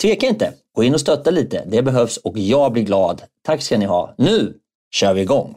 tveka inte. Gå in och stötta lite. Det behövs och jag blir glad. Tack ska ni ha. Nu kör vi igång!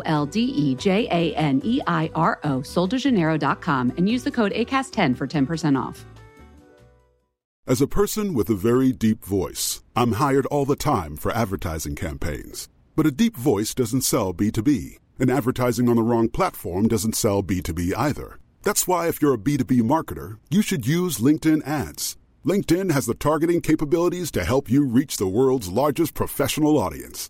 L D E J A N E I R O, soldejaneiro.com, and use the code ACAST10 for 10% off. As a person with a very deep voice, I'm hired all the time for advertising campaigns. But a deep voice doesn't sell B2B, and advertising on the wrong platform doesn't sell B2B either. That's why, if you're a B2B marketer, you should use LinkedIn ads. LinkedIn has the targeting capabilities to help you reach the world's largest professional audience.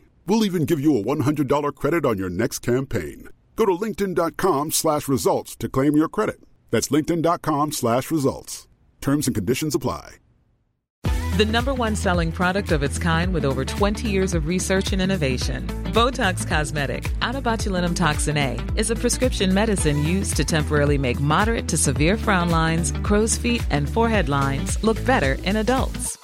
We'll even give you a $100 credit on your next campaign. Go to linkedin.com slash results to claim your credit. That's linkedin.com slash results. Terms and conditions apply. The number one selling product of its kind with over 20 years of research and innovation. Botox Cosmetic, out toxin A, is a prescription medicine used to temporarily make moderate to severe frown lines, crow's feet, and forehead lines look better in adults.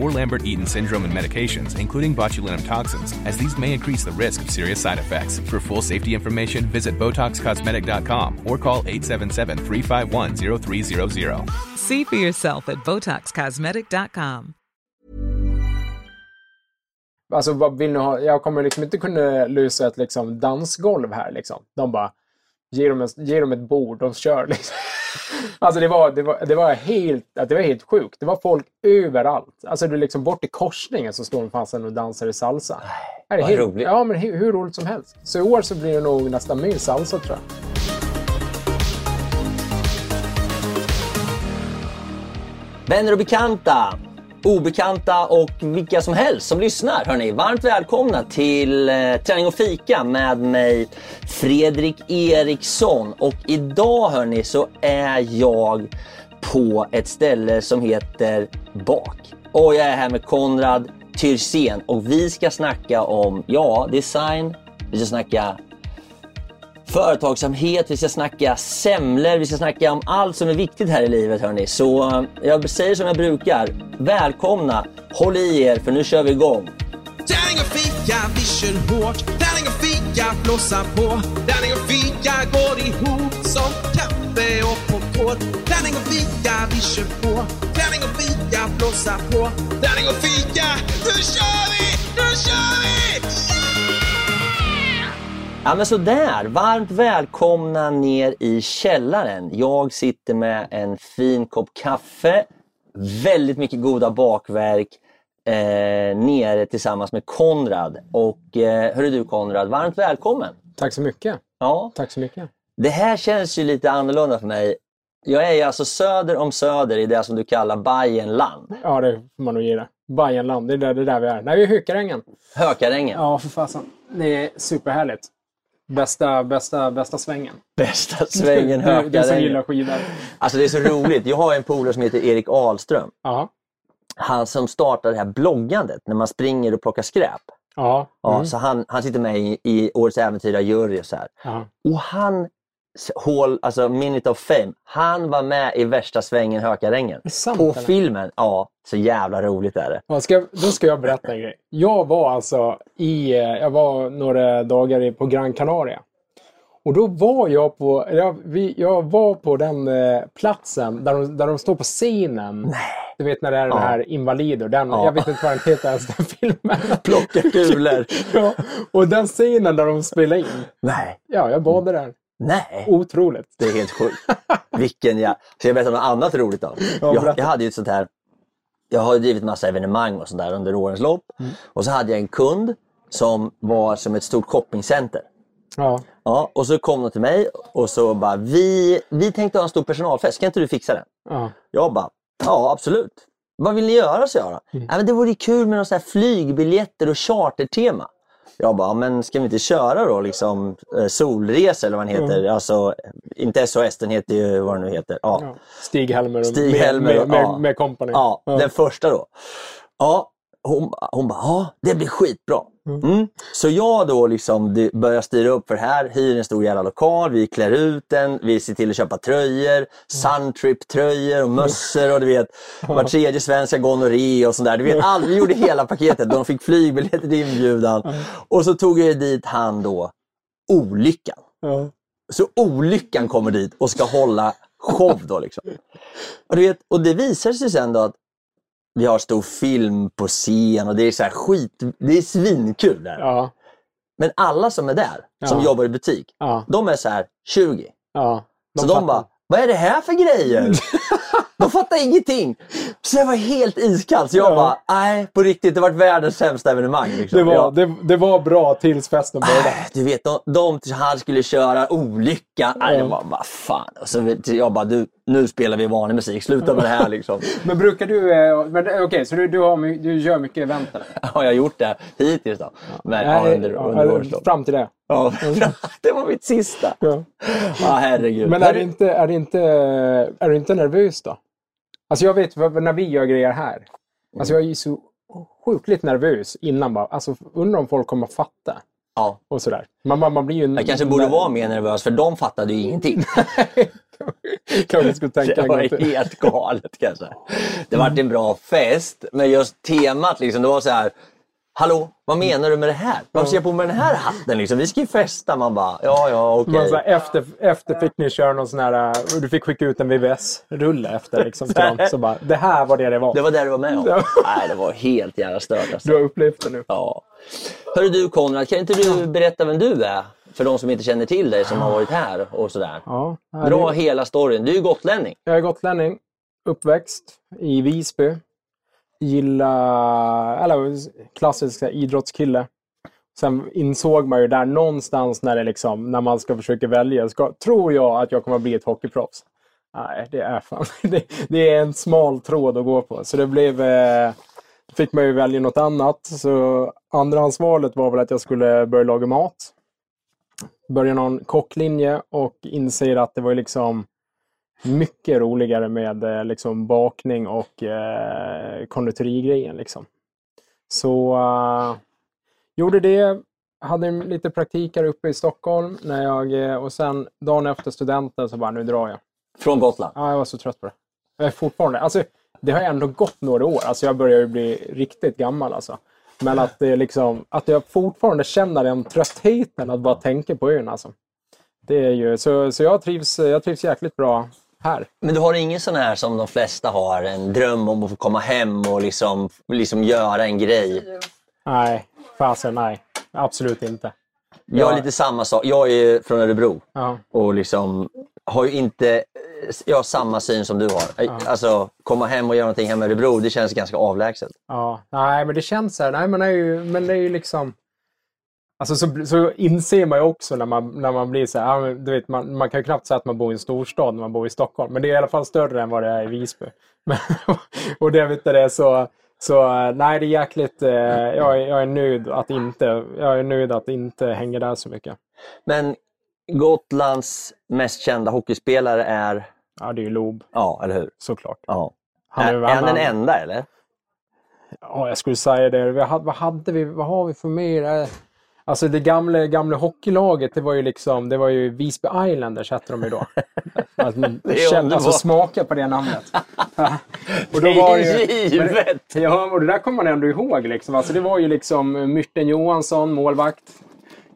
or Lambert Eaton syndrome and medications, including botulinum toxins, as these may increase the risk of serious side effects. For full safety information, visit BotoxCosmetic.com or call 877 351 0300. See for yourself at BotoxCosmetic.com. Alltså, vad vill ni ha? Jag kommer liksom inte kunna lösa ett liksom, dansgolv här. Liksom. De bara, ge dem, en, ge dem ett bord, de kör. Liksom. Alltså det var, det, var, det, var helt, det var helt sjukt. Det var folk överallt. Alltså du liksom bort i korsningen så står de fasen och dansar i salsa. Nej, det är helt, roligt. Ja, men hur, hur, roligt som helst. Så i år så blir det nog nästan mer salsa tror jag. Vänner och bekanta, obekanta och vilka som helst som lyssnar. Hörni, varmt välkomna till eh, Träning och fika med mig Fredrik Eriksson. Och idag hörni så är jag på ett ställe som heter Bak. Och jag är här med Konrad Tyrsén och vi ska snacka om, ja, design, vi ska snacka företagsamhet, vi ska snacka semlor, vi ska snacka om allt som är viktigt här i livet hörni. Så eh, jag säger som jag brukar, välkomna, håll i er för nu kör vi igång. Tärning och fika, vi kör hårt. Tärning och fika, blåsa på. Tärning och fika går ihop som kaffe och popcorn. Tärning och fika, vi kör på. Tärning och fika, blåsa på. Tärning och fika, nu kör vi! Nu kör vi! Ja men sådär, varmt välkomna ner i källaren. Jag sitter med en fin kopp kaffe, väldigt mycket goda bakverk eh, nere tillsammans med Konrad. Och eh, hörru du Konrad, varmt välkommen! Tack så mycket. Ja, Tack så mycket. det här känns ju lite annorlunda för mig. Jag är ju alltså söder om söder i det som du kallar Bajenland, Ja, det får man nog ge det. Bajenland, det är där, det är där vi är. Nej, vi är i Hökarängen. Hökarängen. Ja, för fasen. Det är superhärligt. Bästa, bästa, bästa svängen. Bästa svängen, du, du som gillar skidor. Alltså det är så roligt. Jag har en polare som heter Erik Ahlström. Ja. Han som startade det här bloggandet när man springer och plockar skräp. Ja. Ja, Mm. så han, han sitter med i, i Årets Äventyrar-jury och så här. ja. Och han, hål, alltså Minute of Fame, han var med i värsta svängen Hökarängen. Sant, På eller? filmen. Ja, så jävla roligt är det. Ja, ska, då ska jag berätta en grej. Jag var alltså i, eh, jag var några dagar på Gran Canaria. Och då var jag på, jag, vi, jag var på den eh, platsen där de, där de står på scenen. Du vet när det är den Ja. här Invalido. Den, Ja. Jag vet inte vad den heter ens, den filmen. Plocka kulor. ja, och den scenen där de spelar in. Nej, Ja, jag badade där. Nej. Otroligt. Det är helt sjukt. Vilken ja. Så jag berättar något annat roligt då. Ja, Jag, jag hade ju ett sånt här, jag har drivit massa evenemang och sånt där under årens lopp. Mm. Och så hade jag en kund som var som ett stort shoppingcenter. Ja. Ja, och så kom de till mig och så bara, vi, vi tänkte ha en stor personalfest, kan inte du fixa den? Ja. Jag bara, ja absolut. Vad vill ni göra? så jag då. Mm. Ja, men det vore kul med någon sån här flygbiljetter och chartertema. Jag bara, men ska vi inte köra då liksom eh, solresa eller vad den heter? Alltså, inte SOS, den heter ju vad den nu heter. Ja. Ja. Stig-Helmer och Stig med, Helmer med, med, ja. med company. Ja, den första då. Ja, hon, hon bara, ja det blir skitbra. Mm. Så jag då liksom börjar styra upp för här, hyr en stor jävla lokal, vi klär ut den, vi ser till att köpa tröjor, Suntrip-tröjor och mössor och du vet, var tredje svensk har gonorré och sånt där. Du vet, all, vi gjorde hela paketet. De fick flygbiljetter till inbjudan. Och så tog jag dit han då, Olyckan. Ja. Så Olyckan kommer dit och ska hålla show då liksom. Och, du vet, och det visar sig sen då att vi har stor film på scen och det är så här skit, det är svinkul där. Ja. Men alla som är där, som Ja. jobbar i butik, Ja. de är så här 20. ja. så de bara, vad är det här för grejer? de fattar ingenting. Så jag var helt iskall. Så jag Ja. bara, nej på riktigt, det var världens sämsta evenemang. Liksom. Det var, Jag- det, det var bra tills festen började. Äh, Du vet, de, de han skulle köra olycka. Nej, Ja. jag vad fan. Och så jag bara, du, nu spelar vi vanlig musik. Sluta med det här liksom. Men brukar du... eh, men, eh, Okej, så du, du, har, du gör mycket event eller? Har jag gjort det hittills då? Men, ja, under, ja, under årets lopp. Fram till det. Ja, det var mitt sista. Ja. Ja, herregud. Men är du inte, är du inte, är du inte nervös då? Alltså jag vet när vi gör grejer här. Alltså jag är ju så sjukligt nervös innan bara. Alltså undrar om folk kommer att fatta. Ja, Och sådär. Man, man, man blir ju... jag kanske borde vara mer nervös för de fattade ju ingenting. Kanske skulle tänka Det var helt galet kanske. Det var en bra fest, men just temat liksom, det var så här. Hallå, vad menar du med det här? Varför ser jag på mig den här hatten? Liksom? Vi ska ju festa. Man bara, ja, ja, okej. Här, efter, efter fick ni köra någon sån här... eh, Du fick skicka ut en VVS-rulle efter. Liksom, till dem. Så bara, det här var det det var. Det var det du var med om? Nej, det var helt jävla stört. Alltså. Du har upplevt det nu. Ja. Hörru du Konrad, kan inte du berätta vem du är? För de som inte känner till dig som har varit här och sådär. Ja, Dra hela storyn. Du är gotlänning. Jag är gotlänning. Uppväxt i Visby gilla, eller klassisk idrottskille. Sen insåg man ju där någonstans när, det liksom, när man ska försöka välja, ska, tror jag att jag kommer att bli ett hockeyproffs. Nej, det är fan, det, det är en smal tråd att gå på. Så det blev, eh, fick man ju välja något annat. Så andrahandsvalet var väl att jag skulle börja laga mat. Börja någon kocklinje och inser att det var ju liksom mycket roligare med eh, liksom bakning och eh, konditorigrejen. Liksom. Så eh, gjorde det. Hade lite praktik här uppe i Stockholm. När jag, eh, och sen dagen efter studenten så bara, nu drar jag. Från Gotland. Ja, jag var så trött på det. Jag är fortfarande, alltså, det har ändå gått några år. Alltså, jag börjar ju bli riktigt gammal. Alltså. Men att, det liksom, att jag fortfarande känner den tröttheten att bara tänka på ön. Alltså. Det är ju, så så jag, trivs, jag trivs jäkligt bra här. Men du har ingen sån här som de flesta har, en dröm om att få komma hem och liksom, liksom göra en grej? Nej, fasen nej. Absolut inte. Jag Ja. är lite samma sak. Jag är från Örebro Ja. och liksom har ju inte jag har samma syn som du har. Alltså, komma hem och göra någonting hemma i Örebro, det känns ganska avlägset. Ja, nej men det känns så här. Nej, men det är ju, men det är ju liksom... Alltså så, så inser man ju också när man, när man blir så här, du vet, man, man kan ju knappt säga att man bor i en storstad när man bor i Stockholm. Men det är i alla fall större än vad det är i Visby. Men, och det vet det så, så nej det är jäkligt, eh, jag, är, jag är nöjd att inte, jag är nöjd att inte hänga där så mycket. Men Gotlands mest kända hockeyspelare är, Ja, det är ju Lob, ja, eller hur? såklart. Ja. Han är, är, han den enda eller? Ja, jag skulle säga det. Vi hade, vad hade vi? Vad har vi för mer? Eh, Alltså det gamla, gamla hockeylaget, det var ju liksom, det var ju Visby Islanders hette de ju då. Alltså, alltså smaka på det namnet. och Det var är ju- givet! Ja, och det där kommer man ändå ihåg. Liksom. Alltså, det var ju liksom Myrten Johansson, målvakt.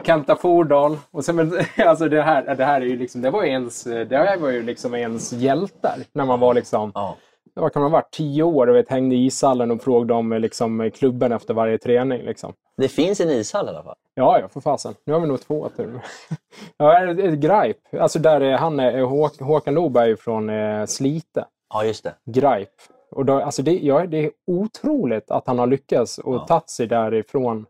Kenta Fordal. Och sen, alltså det, här, det här är ju liksom, det var ju ens, det här var ju liksom ens hjältar. När man var liksom, Ja. Vad kan man ha varit, tio år och vet, hängde i ishallen och frågade om liksom, klubben efter varje träning. Liksom. Det finns en ishall i alla fall. Ja, ja, för fasen. Nu har vi nog två till. ja, ett- Greip. Alltså där är han, är, Håk, Håkan Loberg från eh, Slite. Ja, just det. Greip. Och då, alltså det, ja, det är otroligt att han har lyckats och tagit sig därifrån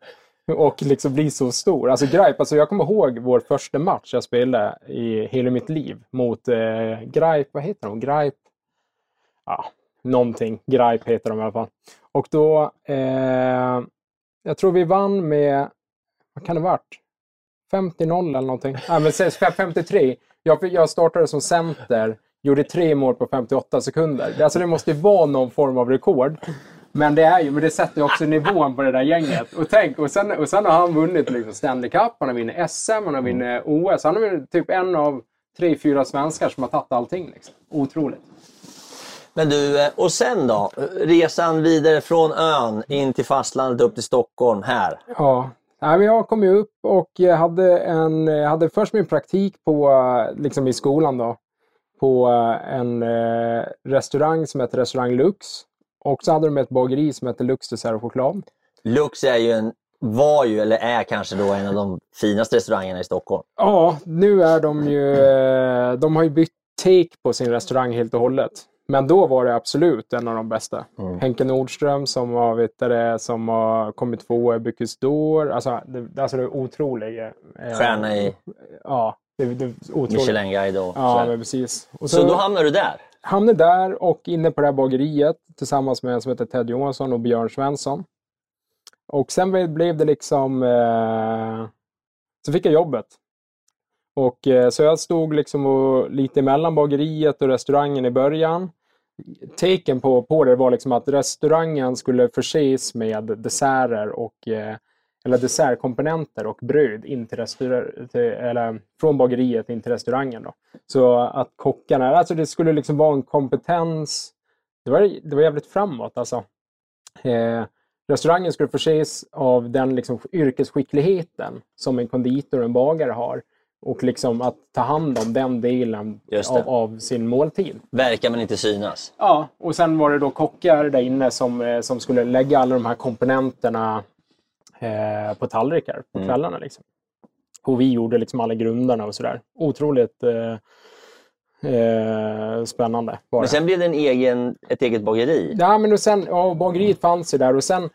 och liksom bli så stor. Alltså Greip, alltså jag kommer ihåg vår första match jag spelade i hela mitt liv mot eh, Greip, vad heter de? Greip? Ja, någonting. Greip heter de i alla fall. Och då, eh, jag tror vi vann med, vad kan det ha varit? 50-0 eller någonting. Nej, men säg 53. Jag, jag startade som center, gjorde tre mål på 58 sekunder. Alltså det måste ju vara någon form av rekord. Men det, är ju, men det sätter ju också nivån på det där gänget. Och, tänk, och, sen, och sen har han vunnit liksom Stanley Cup, han har vunnit SM, han har vunnit OS. Han är typ en av tre, fyra svenskar som har tagit allting. Liksom. Otroligt. Men du, eh, och sen då? Resan vidare från ön in till fastlandet upp till Stockholm här. Ja, jag kom ju upp och jag hade, en, jag hade först min praktik på, eh, liksom i skolan då, på eh, en restaurang som heter Restaurang Lux. Och så hade de ett bageri som heter Lux Dessert och choklad. Lux är ju en, var ju, eller är kanske då en av de finaste restaurangerna i Stockholm. Ja, nu är de ju... De har ju bytt take på sin restaurang helt och hållet. Men då var det absolut en av de bästa. Henke Nordström som du, det, som har kommit tvåa i Bocuse d'Or. Alltså, det, alltså det är otroligt. eh, Stjärna i Ja, det, det är otroligt. Michelin-guide och Ja, men precis. Och Så då hamnar du där? hamnade där och inne på det här bageriet tillsammans med en som heter Ted Johansson och Björn Svensson. Och sen blev- blev det liksom... Eh, så fick jag jobbet. Och, eh, så jag stod liksom och, lite mellan bageriet och restaurangen i början. Taken på, på det var liksom att restaurangen skulle förses med desserter och eh, eller dessertkomponenter och bröd in till till, eller från bageriet in till restaurangen. Då. Så att kockarna, alltså det skulle liksom vara en kompetens. Det var, det var jävligt framåt alltså. Eh, restaurangen skulle förses av den liksom yrkesskickligheten som en konditor och en bagare har. Och liksom att ta hand om den delen av, av sin måltid. Verkar men inte synas. Ja, och sen var det då kockar där inne som, eh, som skulle lägga alla de här komponenterna eh, på tallrikar på Mm. kvällarna. Liksom. Och vi gjorde liksom alla grunderna och sådär. Otroligt eh, eh, spännande var Men sen blev det en egen, ett eget bageri. Ja, men och sen, ja, bageriet fanns ju där och sen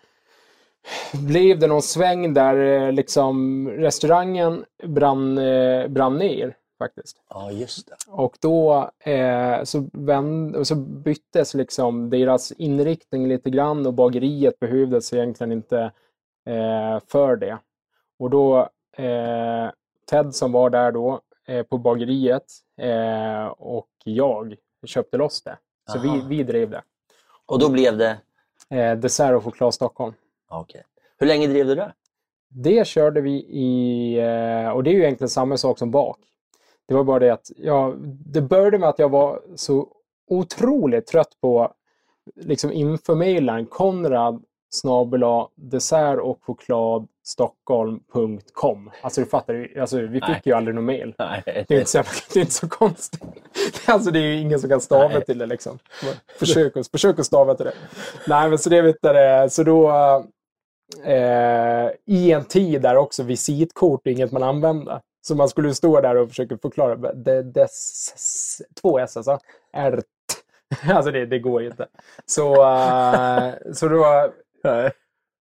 blev det någon sväng där eh, liksom restaurangen brann, eh, brann ner faktiskt. Ja, just det. Och då eh, så, vänd, så byttes liksom deras inriktning lite grann och bageriet behövdes egentligen inte eh, för det. Och då eh, Ted som var där då eh, på bageriet och jag köpte loss det. Så vi, vi drev det. Och då blev det... Eh, dessert och choklad Stockholm. Okej. Hur länge drev du det? Det körde vi i, eh, och det är ju egentligen samma sak som bak. Det var bara det att jag, det började med att jag var så otroligt trött på liksom införmedlaren Konrad snabela dessert och choklad Stockholm.com. Alltså du fattar alltså, vi fick Nej. ju aldrig någon mail. Nej. Det är inte så, det är inte så konstigt. Alltså det är ju ingen som kan stava Nej. till det liksom. Försök, att- försök att stava till det. Nej men så det vet du, det, så då, eh, i en tid där också visitkort är inget man använde. Så man skulle stå där och försöka förklara. Det, det, två S alltså. R. Alltså det, det går ju inte. Så, eh, så då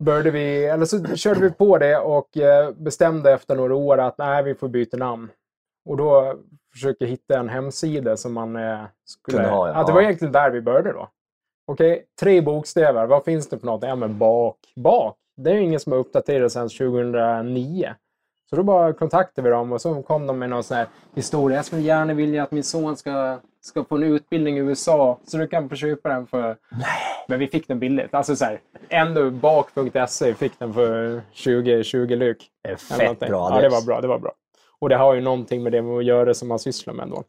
började vi, eller så körde vi på det och eh, bestämde efter några år att nej, vi får byta namn. Och då försöker hitta en hemsida som man eh, skulle... Kunde ha, ja. att det var egentligen där vi började då. Okej, tre bokstäver. Vad finns det för något? Ja, men bak. Bak. Det är ju ingen som har uppdaterat sedan 2009. Så då bara kontaktade vi dem och så kom de med någon sån här historia. Jag skulle gärna vilja att min son ska, ska få en utbildning i USA så du kan få köpa den för... Men vi fick den billigt. Alltså så här, ändå bak.se fick den för 20, 20 lyck. Fett bra Ja, det var bra. Det var bra. Och det har ju någonting med det att göra som man sysslar med ändå.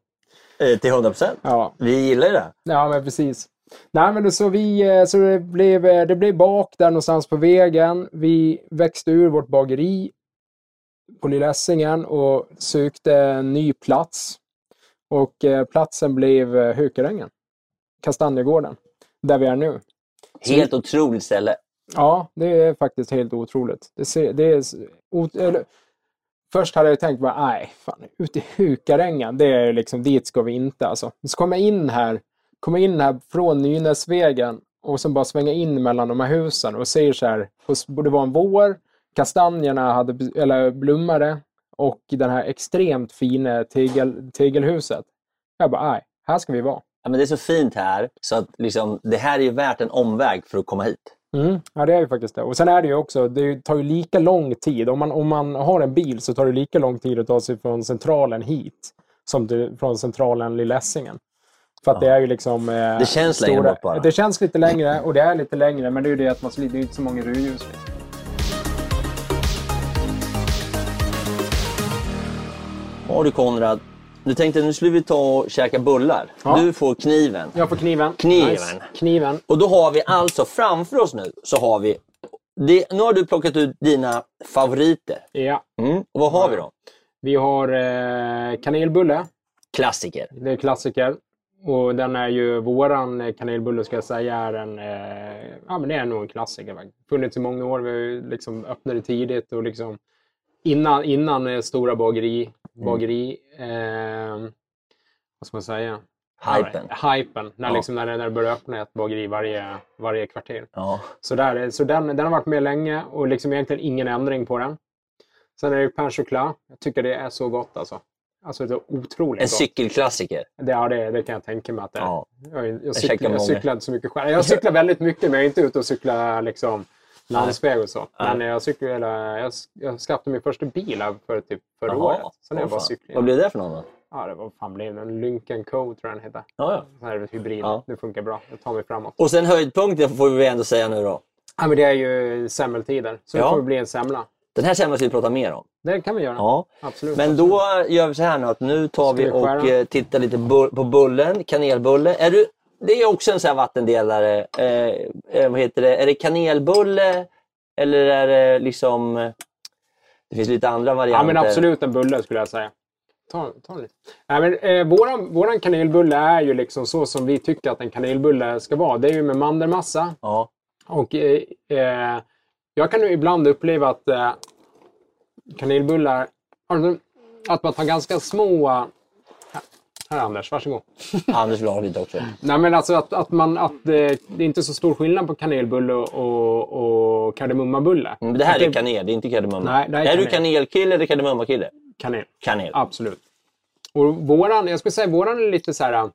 Eh, Till 100 procent. Ja, Vi gillar ju det. Ja, men precis. Nej, men så, vi, eh, så det, blev, eh, det blev bak där någonstans på vägen. Vi växte ur vårt bageri på Lilla Essingen och sökte en ny plats. Och eh, platsen blev Hökarängen. Kastanjegården. Där vi är nu. Helt otroligt ställe. Ja, det är faktiskt helt otroligt. Det ser, det är, ot- eller, först hade jag tänkt bara, nej, fan, ute i det är liksom, dit ska vi inte alltså. Så kom jag in här, kom jag in här från Nynäsvägen och sen bara svänga in mellan de här husen och ser så här, det var en vår, kastanjerna hade, eller blommade och den här extremt fina tegel, tegelhuset. Jag bara, nej, här ska vi vara. Ja, men det är så fint här så att liksom, det här är ju värt en omväg för att komma hit. Mm, ja, det är ju faktiskt det. Och sen är det ju också, det tar ju lika lång tid. Om man, om man har en bil så tar det lika lång tid att ta sig från centralen hit som till, från centralen Lilla Essingen. För att det är ju liksom... Eh, Det känns längre bort bara. Det känns lite längre och det är lite längre men det är ju det att man det är inte så många rödljus. Liksom. Ja du Konrad, du tänkte nu skulle vi ta och käka bullar. Ja. Du får kniven. Jag får kniven. Kniven. Nice. Kniven. Och då har vi alltså framför oss nu så har vi det, nu har du plockat ut dina favoriter. Ja. Mm. Och vad har vi då? Vi har eh, kanelbulle. Klassiker. Det är klassiker. Och den är ju, våran eh, kanelbulle ska jag säga är en, eh, ja men det är nog en klassiker. faktiskt. Funnits i många år, vi har liksom öppnade tidigt och liksom innan, innan eh, stora bageri, bageri eh, vad ska man säga? Hypen. Hypen, när, Ja. liksom, när, när det börjar öppna ett bageri varje, varje kvarter. Ja. Så, där, är- så den, den har varit med länge och liksom egentligen ingen ändring på den. Sen är det pain choklad. Jag tycker det är så gott alltså. Alltså det är otroligt En gott. cykelklassiker. Det, ja, det, det kan jag tänka mig att det är. Ja. Jag, jag, checkar cyklar, jag cyklar inte så mycket själv. Jag cyklar väldigt mycket men jag är inte ute och cyklar liksom, landsväg och så. Men jag, cyklar, eller, jag, jag skaffade min första bil för typ förra Jaha. året. Sen jag bara. Vad blev det för någon då? Ja, det var fan blev det? En Lincoln Co tror jag den heter. Ja, ja. Här hybrid. Ja. Det funkar bra. Det tar mig framåt. Och sen höjdpunkten får vi ändå säga nu då. Ja, men det är ju semmeltider. Så Ja. det får bli en semla. Den här ska vi prata mer om. Det kan vi göra. Ja. Absolut. Men då gör vi så här nu att nu tar vi och eh, tittar lite på bullen, kanelbulle. Är du, det är också en sån här vattendelare. Eh, eh, vad heter det? Är det kanelbulle eller är det liksom... eh, Det finns lite andra Ja, varianter. men absolut en bulle skulle jag säga. Ta, ta lite. Nej, men, eh, våran, våran kanelbulle är ju liksom så som vi tycker att en kanelbulle ska vara. Det är ju med mandelmassa. Ja. Och eh, jag kan ju ibland uppleva att eh, kanelbullar, att man tar ganska små... Här, här Anders, varsågod. Anders vill ha lite också. Nej, men alltså att, att, man, att eh, det är inte så stor skillnad på kanelbulle och, och kardemummabulle. Men det här är kanel, det är inte kardemumma. Nej, det här är är du kanel. kanelkille eller kardemummakille? kanel. Kanel. Absolut. Och våran, jag skulle säga våran är lite så här...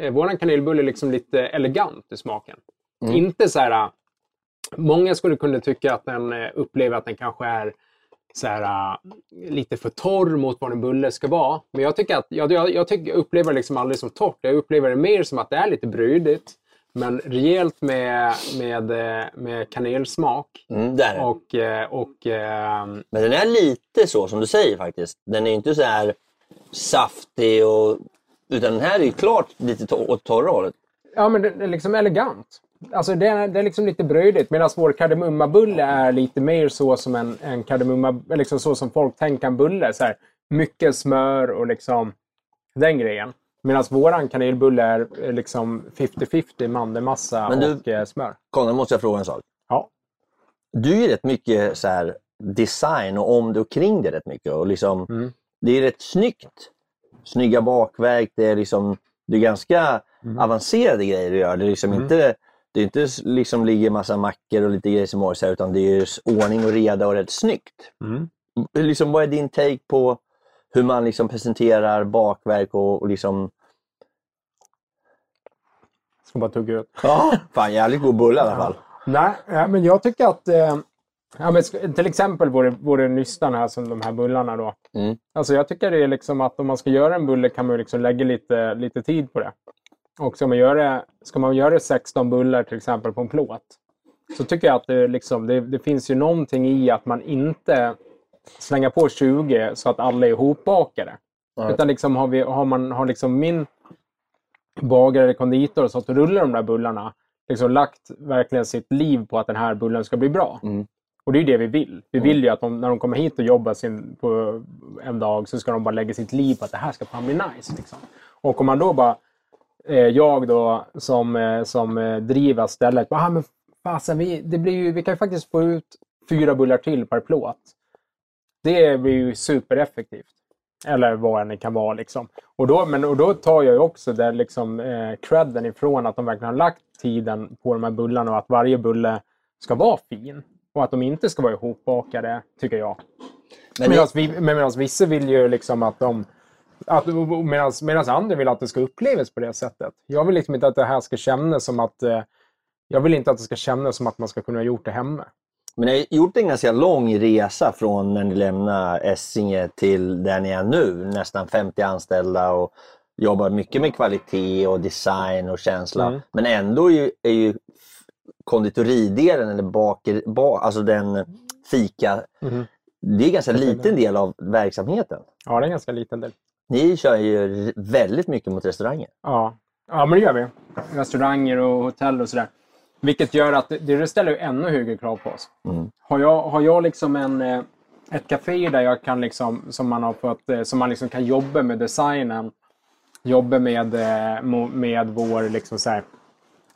Eh, våran kanelbulle är liksom lite elegant i smaken. Mm. Inte så här... Många skulle kunna tycka att den eh, upplever att den kanske är så här, eh, lite för torr mot vad en bulle ska vara. Men jag tycker att jag, jag, jag, tycker, jag upplever det liksom aldrig som torrt. Jag upplever det mer som att det är lite brödigt. Men rejält med, med, eh, med kanelsmak. Mm, där. är den. Och, och eh, Men den är lite så som du säger faktiskt. Den är inte så här saftig och... Utan den här är ju klart lite åt torra hållet. Ja, men det är liksom elegant. Alltså det är, det är liksom lite brödigt. Medan vår kardemummabulle är lite mer så som en, en kardemumma... Liksom så som folk tänker en bulle. Så här, mycket smör och liksom den grejen. Medan våran kanelbulle är är liksom 50-50 mandelmassa Men du- och eh, smör. Conny, måste jag fråga en sak. Ja. du är rätt mycket så här, design och om det och kring det rätt mycket. Och liksom, Mm. Det är rätt snyggt. Snygga bakverk, det är, liksom, det är ganska avancerade grejer du gör. Det är liksom Mm. inte det är inte liksom ligger massa mackor och lite grejer som morse här, utan det är ordning och reda och rätt snyggt. Mm. Liksom, vad är din take på hur man liksom presenterar bakverk och, och liksom... Ska bara tugga ut. Ja, fan jävligt god bulle i alla fall. Nej, ja, men jag tycker att eh, ja, men till exempel vore, vore nystan här som de här bullarna då. Mm. Alltså jag tycker det är liksom att om man ska göra en bulle kan man ju liksom lägga lite, lite tid på det. Och ska man, göra, ska man göra 16 bullar till exempel på en plåt så tycker jag att det, liksom, det, det finns ju någonting i att man inte slänger på 20 så att alla är ihopbakade. Nej. Utan liksom har, vi, har man har liksom min bagare eller konditor så att rullar de där bullarna liksom lagt verkligen sitt liv på att den här bullen ska bli bra. Mm. Och det är det vi vill. Vi vill ju att de, när de kommer hit och jobbar sin, på en dag så ska de bara lägga sitt liv på att det här ska fan bli nice. Liksom. Och om man då bara, jag då som, eh, som eh, driver stället, bara, ah, men fasen, vi, det blir ju, vi kan ju faktiskt få ut fyra bullar till per plåt. Det blir ju supereffektivt. Eller vad det kan vara. Liksom. Och, då, men, och då tar jag ju också där liksom, eh, credden ifrån att de verkligen har lagt tiden på de här bullarna och att varje bulle ska vara fin. Och att de inte ska vara ihopbakade, tycker jag. Men Medan det, men medan vissa vill ju liksom att de... Att, medan andra vill att det ska upplevas på det sättet. Jag vill liksom inte att det här ska kännas som att... Eh, jag vill inte att det ska kännas som att man ska kunna ha gjort det hemma. men ni har gjort en ganska lång resa från när ni lämnade Essinge till där ni är nu. Nästan 50 anställda och jobbar mycket med kvalitet och design och känsla. Mm. Men ändå är ju, är ju konditoridelen, eller baker, ba, alltså den fika, Mhm. det är en ganska liten del av verksamheten. Ja, det är en ganska liten del. Ni kör ju väldigt mycket mot restauranger. Ja, ja men det gör vi. Restauranger och hotell och sådär. Vilket gör att det, ställer ännu högre krav på oss. Mm. Har jag, har jag liksom en, eh, ett café där jag kan liksom, som man har fått, eh, som man liksom kan jobba med designen, jobba med, eh, med vår liksom så här,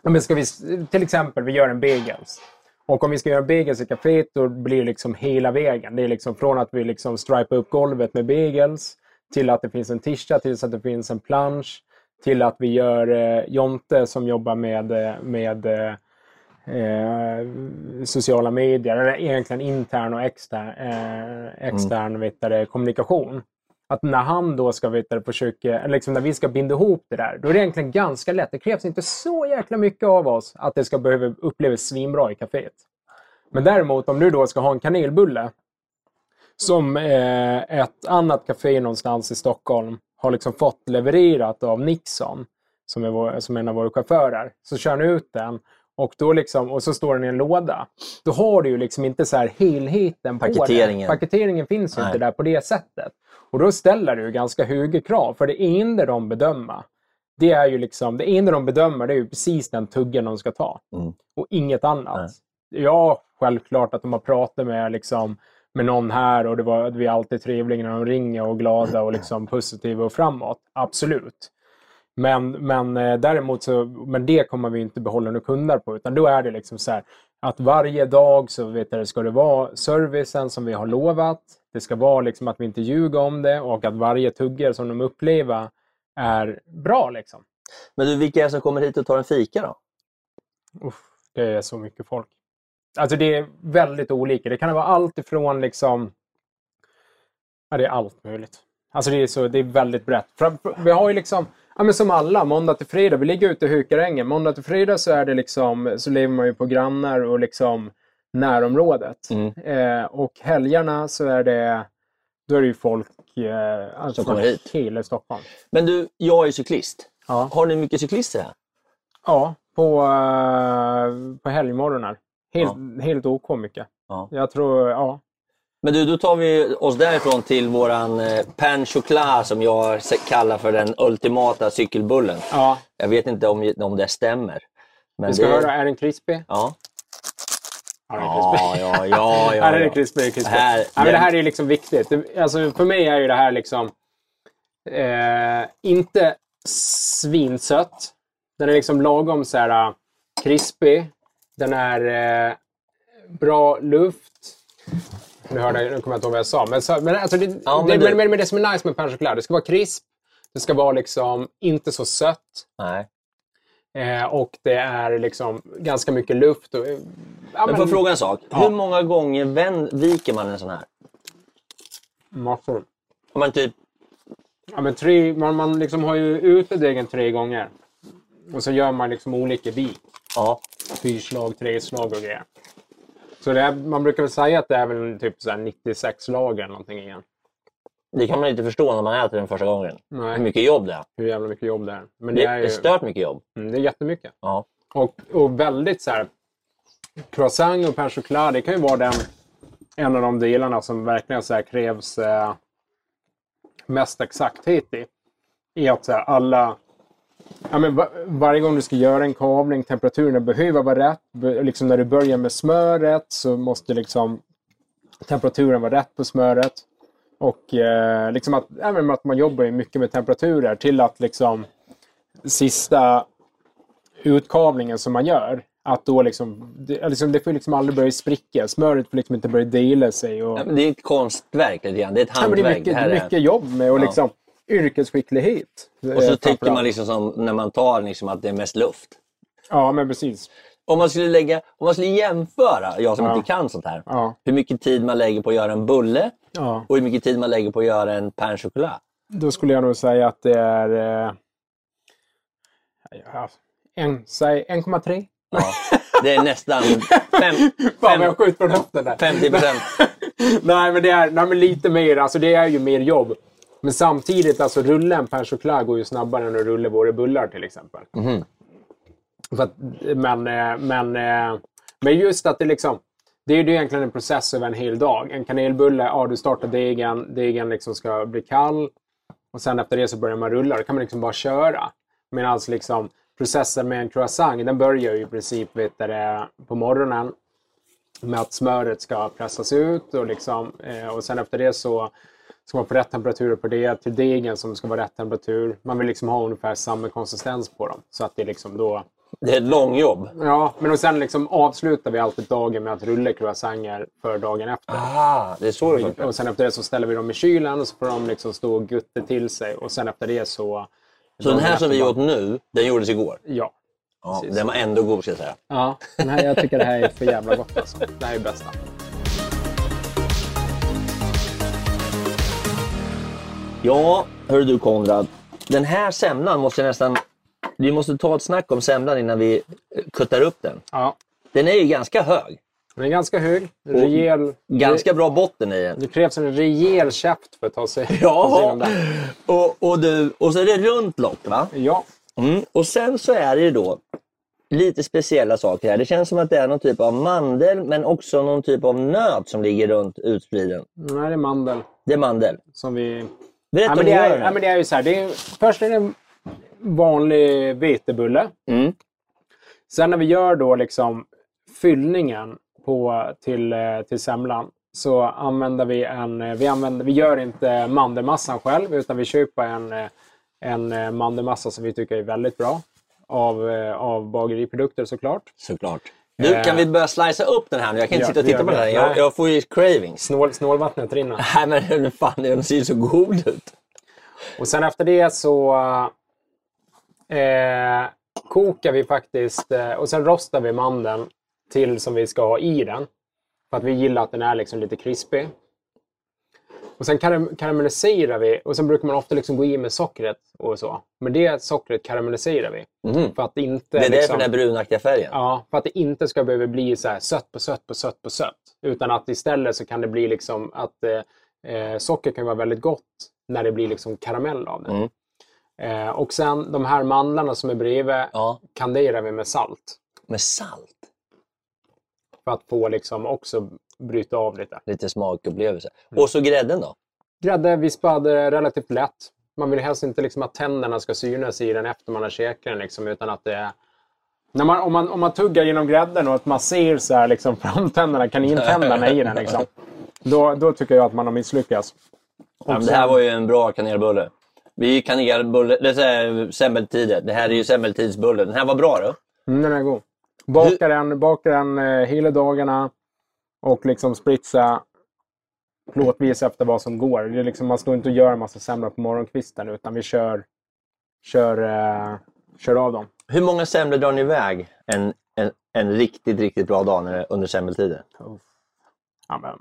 men ska vi, till exempel, vi gör en bagels. Och om vi ska göra bagels i kaféet då blir det liksom hela vägen. Det är liksom från att vi liksom stripar upp golvet med bagels till att det finns en tischa, till att det finns en plansch, till att vi gör eh, Jonte som jobbar med, eh, med eh, sociala medier, eller egentligen intern och extern, eh, extern vet du, det, kommunikation. Att när han då ska du, försöka, eller liksom när vi ska binda ihop det där, då är det egentligen ganska lätt. Det krävs inte så jäkla mycket av oss att det ska behöva upplevas svinbra i kaféet. Men däremot om du då ska ha en kanelbulle som eh, ett annat café någonstans i Stockholm har liksom fått levererat av Nixon, som är, vår, som är en av våra chaufförer. Så kör ni ut den och, då liksom, och så står den i en låda. Då har du ju liksom inte så här helheten på Paketeringen. det. Paketeringen finns ju Nej. inte där på det sättet. Och då ställer du ganska höga krav. För det enda de bedömer, det är ju liksom, det enda de bedömer det är ju precis den tuggen de ska ta. Mm. Och inget annat. Ja, självklart att de har pratat med, liksom, med någon här och det var, vi är alltid trevliga när de ringer och glada och liksom positiva och framåt. Absolut. Men, men eh, däremot så, men det kommer vi inte behålla några kunder på. Utan då är det liksom så här att varje dag så vet jag, ska det vara servicen som vi har lovat. Det ska vara liksom att vi inte ljuger om det och att varje tuggar som de upplever är bra. Liksom. Men du, vilka är det som kommer hit och tar en fika då? Uff, det är så mycket folk. Alltså det är väldigt olika. Det kan vara allt ifrån liksom... Ja, det är allt möjligt. Alltså det är, så, det är väldigt brett. Vi har ju liksom, ja men som alla, måndag till fredag. Vi ligger ute i Hukarängen. Måndag till fredag så är det liksom, så lever man ju på grannar och liksom närområdet. Mm. Eh, och helgerna så är det, då är det ju folk eh, alltså kommer hit. hela Stockholm. Men du, jag är cyklist. Ja. Har ni mycket cyklister här? Ja, på, uh, på helgmorgnar. Helt, helt OK mycket. Ja. Jag tror, ja. Men du, då tar vi oss därifrån till våran eh, pain choklad som jag kallar för den ultimata cykelbullen. ja. Jag vet inte om, om det stämmer. Men Vi ska det, höra, är den krispig? Ja, Ja, ja, ja, ja. ja, Ja, den är ja. krispig. Här- ja, men det här är ju liksom viktigt. Det, alltså, för mig är ju det här liksom eh, inte svinsött. Den är liksom lagom så här äh, krispig. Den är eh, bra luft. Nu, hörde, nu kommer jag inte ihåg vad jag sa. Men, så, men, alltså, det, Ja, men det, du- men, men, men det som är nice med pain choklad, det ska vara krisp. Det ska vara liksom inte så sött. Nej. Eh, och det är liksom ganska mycket luft. Och, eh, ja, Men får jag fråga en sak? Ja. Hur många gånger vänd, viker man en sån här? Massor. Om man typ... Ja, men tre, man, man liksom har ju ute degen tre gånger. Och så gör man liksom olika vik. Ja. Fyrslag, treslag och grejer. Så det är, man brukar väl säga att det är väl typ så här 96 lager eller någonting igen. Det kan man inte förstå när man äter den första gången. Nej. Hur mycket jobb det är. Hur jävla mycket jobb det är. Men Det det är ju stört mycket jobb. mm, det är jättemycket. Ja. Och, och väldigt så här... Croissant och pain choklad, det kan ju vara den, en av de delarna som verkligen så krävs eh, mest exakthet i. I att så här, alla... Ja, men va, varje gång du ska göra en kavling, temperaturen behöver vara rätt. Be- Liksom när du börjar med smöret så måste liksom temperaturen vara rätt på smöret. Och eh, liksom att, även att man jobbar mycket med temperaturer till att liksom sista utkavlingen som man gör, att då liksom, det, liksom, det får liksom aldrig börja spricka. Smöret får liksom inte börja dela sig. Och, Ja, men Det är ett konstverk lite grann. Det är ett Ja, men det hantverk. är mycket, här det är mycket jobb med och Ja. liksom yrkesskicklighet. Och eh, så tycker man liksom som när man tar liksom att det är mest luft. Ja, men precis. Om man skulle, lägga, om man skulle jämföra, jag som Ja. inte kan sånt här, Ja. hur mycket tid man lägger på att göra en bulle Ja. och hur mycket tid man lägger på att göra en pain choklad. Då skulle jag nog säga att det är... Eh, en, säg 1,3. Ja. Det är nästan fem, Fan vad fem, jag skjuter från höften där. 50 procent. nej, men det är nej, men lite mer. Alltså det är ju mer jobb. Men samtidigt, alltså rulla en pain choklad går ju snabbare än att rulla våra bullar till exempel. För att, men, eh, men, eh, men just att det liksom... Det är ju egentligen en process över en hel dag. En kanelbulle, ja du startar degen, degen liksom ska bli kall. Och sen efter det så börjar man rulla. Då kan man liksom bara köra. Medan liksom processen med en croissant, den börjar ju i princip vet du, på morgonen med att smöret ska pressas ut och, liksom, eh, och sen efter det så ska man få rätt temperatur på det till degen som ska vara rätt temperatur. Man vill liksom ha ungefär samma konsistens på dem. Så att det liksom då... Det är ett långjobb. Ja, men och sen liksom avslutar vi alltid dagen med att rulla croissanter för dagen efter. Ah, det är så det Och, funkar. och sen efter det så ställer vi dem i kylen och så får de liksom stå och gutta till sig. Och sen efter det så... Så den här som vi åt nu, den gjordes igår. Ja. Ja, den var ändå god ska jag säga. Ja, här, jag tycker det här är för jävla gott alltså. Det här är bästa. Ja, hör du Konrad. Den här semlan måste jag nästan... Vi måste ta ett snack om semlan innan vi eh, kuttar upp den. Ja, Den är ju ganska hög. den är ganska hög. Rejäl. Ganska bra botten i den. Det krävs en rejäl käft för att ta sig, ta sig Ja, igenom den. och, och, du, och så är det runt lock va? Ja, Mm. Och sen så är det ju då lite speciella saker här. Det känns som att det är någon typ av mandel men också någon typ av nöt som ligger runt utspriden. är det mandel Det är mandel. som vi... Berätta Ja, det, är, den. ja, men det är ju så här. Det är, först är det en vanlig vetebulle. Mm. Sen när vi gör då liksom fyllningen på, till, till semlan så använder vi en... Vi, använder, vi gör inte mandelmassan själv utan vi köper en, en mandelmassa som vi tycker är väldigt bra. Av, av bageriprodukter såklart. Såklart. Eh. kan vi börja slicea upp den här nu? Jag kan inte Ja, sitta och titta på den här. Jag, jag får ju cravings. Snål, snålvattnet rinner. Nej men hur fan, den ser ju så god ut. Och sen efter det så eh, kokar vi faktiskt eh, och sen rostar vi mandeln till som vi ska ha i den. För att vi gillar att den är liksom lite krispig. Och sen karam karamelliserar vi och sen brukar man ofta liksom gå i med sockret och så. Men det sockret karamelliserar vi. Mhm. För att det inte Det är därför liksom, den här brunaktiga färgen. Ja, för att det inte ska behöva bli så här sött på sött på sött på sött. Utan att istället så kan det bli liksom att eh, eh, socker kan vara väldigt gott när det blir liksom karamell av det. Mm. Eh, och sen de här mandlarna som är bredvid Ja, kanderar vi med salt. med salt. För att få liksom också bryta av lite. Lite smakupplevelse. Mm. Och så grädden då? Grädde vispad eh, relativt lätt. Man vill helst inte liksom att tänderna ska synas i den efter man har käkat den. Liksom, utan att det är... När man, om, man, om man tuggar genom grädden och att man ser så här, liksom, framtänderna, kanintänderna i den. Liksom, då, då tycker jag att man har misslyckats. Ja, men det här var ju en bra kanelbulle. Vi kanelbulle, det är semmeltider. Det här är ju semmeltidsbulle. Den här var bra då. Mm, den är god. Bakar den, bakar den eh, hela dagarna. Och liksom spritsa plåtvis efter vad som går. Det är liksom, man står inte och gör en massa semlor på morgonkvisten utan vi kör, kör, eh, kör av dem. Hur många semlor drar ni iväg en, en, en riktigt, riktigt bra dag när under semmeltiden? Ja, men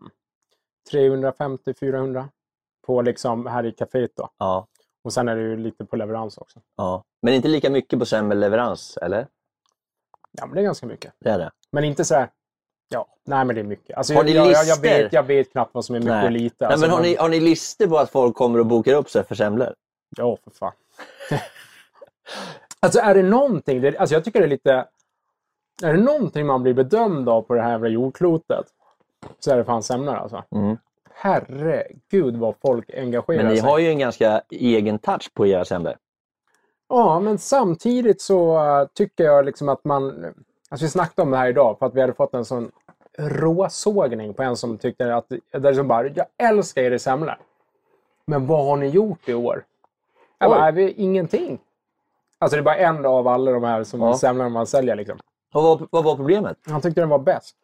350-400 på liksom här i kaféet då. Ja, Och sen är det ju lite på leverans också. ja. Men inte lika mycket på semmelleverans, eller? Ja, men det är ganska mycket. Det är det. Men inte så här... Ja, nej men det är mycket. Alltså, Har ni jag, jag, jag, vet, jag vet knappt vad som är mycket Nej. och lite. Nej, Alltså, men har, man- ni, har ni listor på att folk kommer och bokar upp sig för semlor? Ja, för fan. alltså är det någonting, det, alltså jag tycker det är lite... Är det någonting man blir bedömd av på det här jävla jordklotet så är det fan semlor alltså. Mm. Herregud vad folk engagerar Men ni sig. har ju en ganska egen touch på era semlor. Ja, men samtidigt så äh, tycker jag liksom att man... Alltså vi snackade om det här idag för att vi hade fått en sån råsågning på en som tyckte att... Där som bara, jag älskar er i semlor. Men vad har ni gjort i år? Jag bara, Oj. "Nej, vi, ingenting. Alltså det är bara en av alla de här som Ja. semlor man säljer liksom. Och vad, vad var problemet? Han tyckte den var bäst.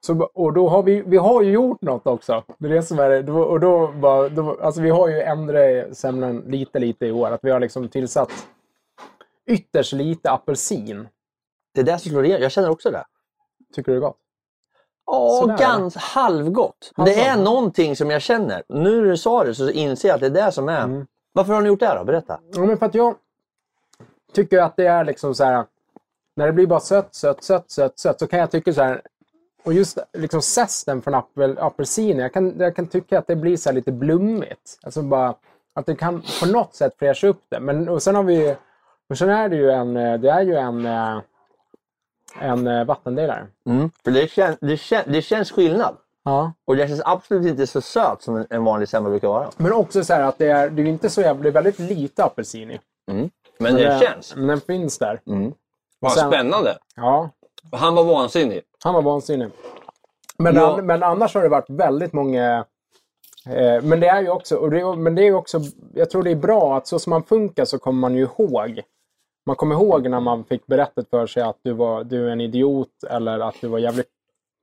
Så, och då har vi, vi har ju gjort något också. Det är det som är. Då- Och då, bara, då, alltså vi har ju ändrat semlan lite, lite i år. Att vi har liksom tillsatt ytterst lite apelsin. Det är det som slår igenom. Jag känner också det. Tycker du det är gott? Ja, ganska halvgott. Det är någonting som jag känner. Nu när du sa det så inser jag att det är det som är. Mm. Varför har ni gjort det här då? Berätta. Ja, men för att jag tycker att det är liksom så här. När det blir bara sött, sött, sött, sött, sött så kan jag tycka så här. Och just liksom zesten från apel, apelsin. Jag kan, jag kan tycka att det blir så här lite blommigt. Alltså bara att det kan på något sätt fräscha upp det. Men och sen har vi och sen är det ju en, det är ju en, eh, en eh, vattendelare. För det, kän, det, kän, det känns skillnad. Ja. Och det känns absolut inte så söt som en, en vanlig semla brukar vara. Men också så här att det är, det är inte så jävla, det är väldigt lite apelsin i. Men det känns. Men den finns där. Vad sen- spännande. Ja, Han var vansinnig. Han var vansinnig. Men, Ja. an, men annars har det varit väldigt många... Eh, men det är ju också, och det, men det är ju också... Jag tror det är bra att så som man funkar så kommer man ju ihåg. Man kommer ihåg när man fick berättat för sig att du, var, du är en idiot eller att du var jävligt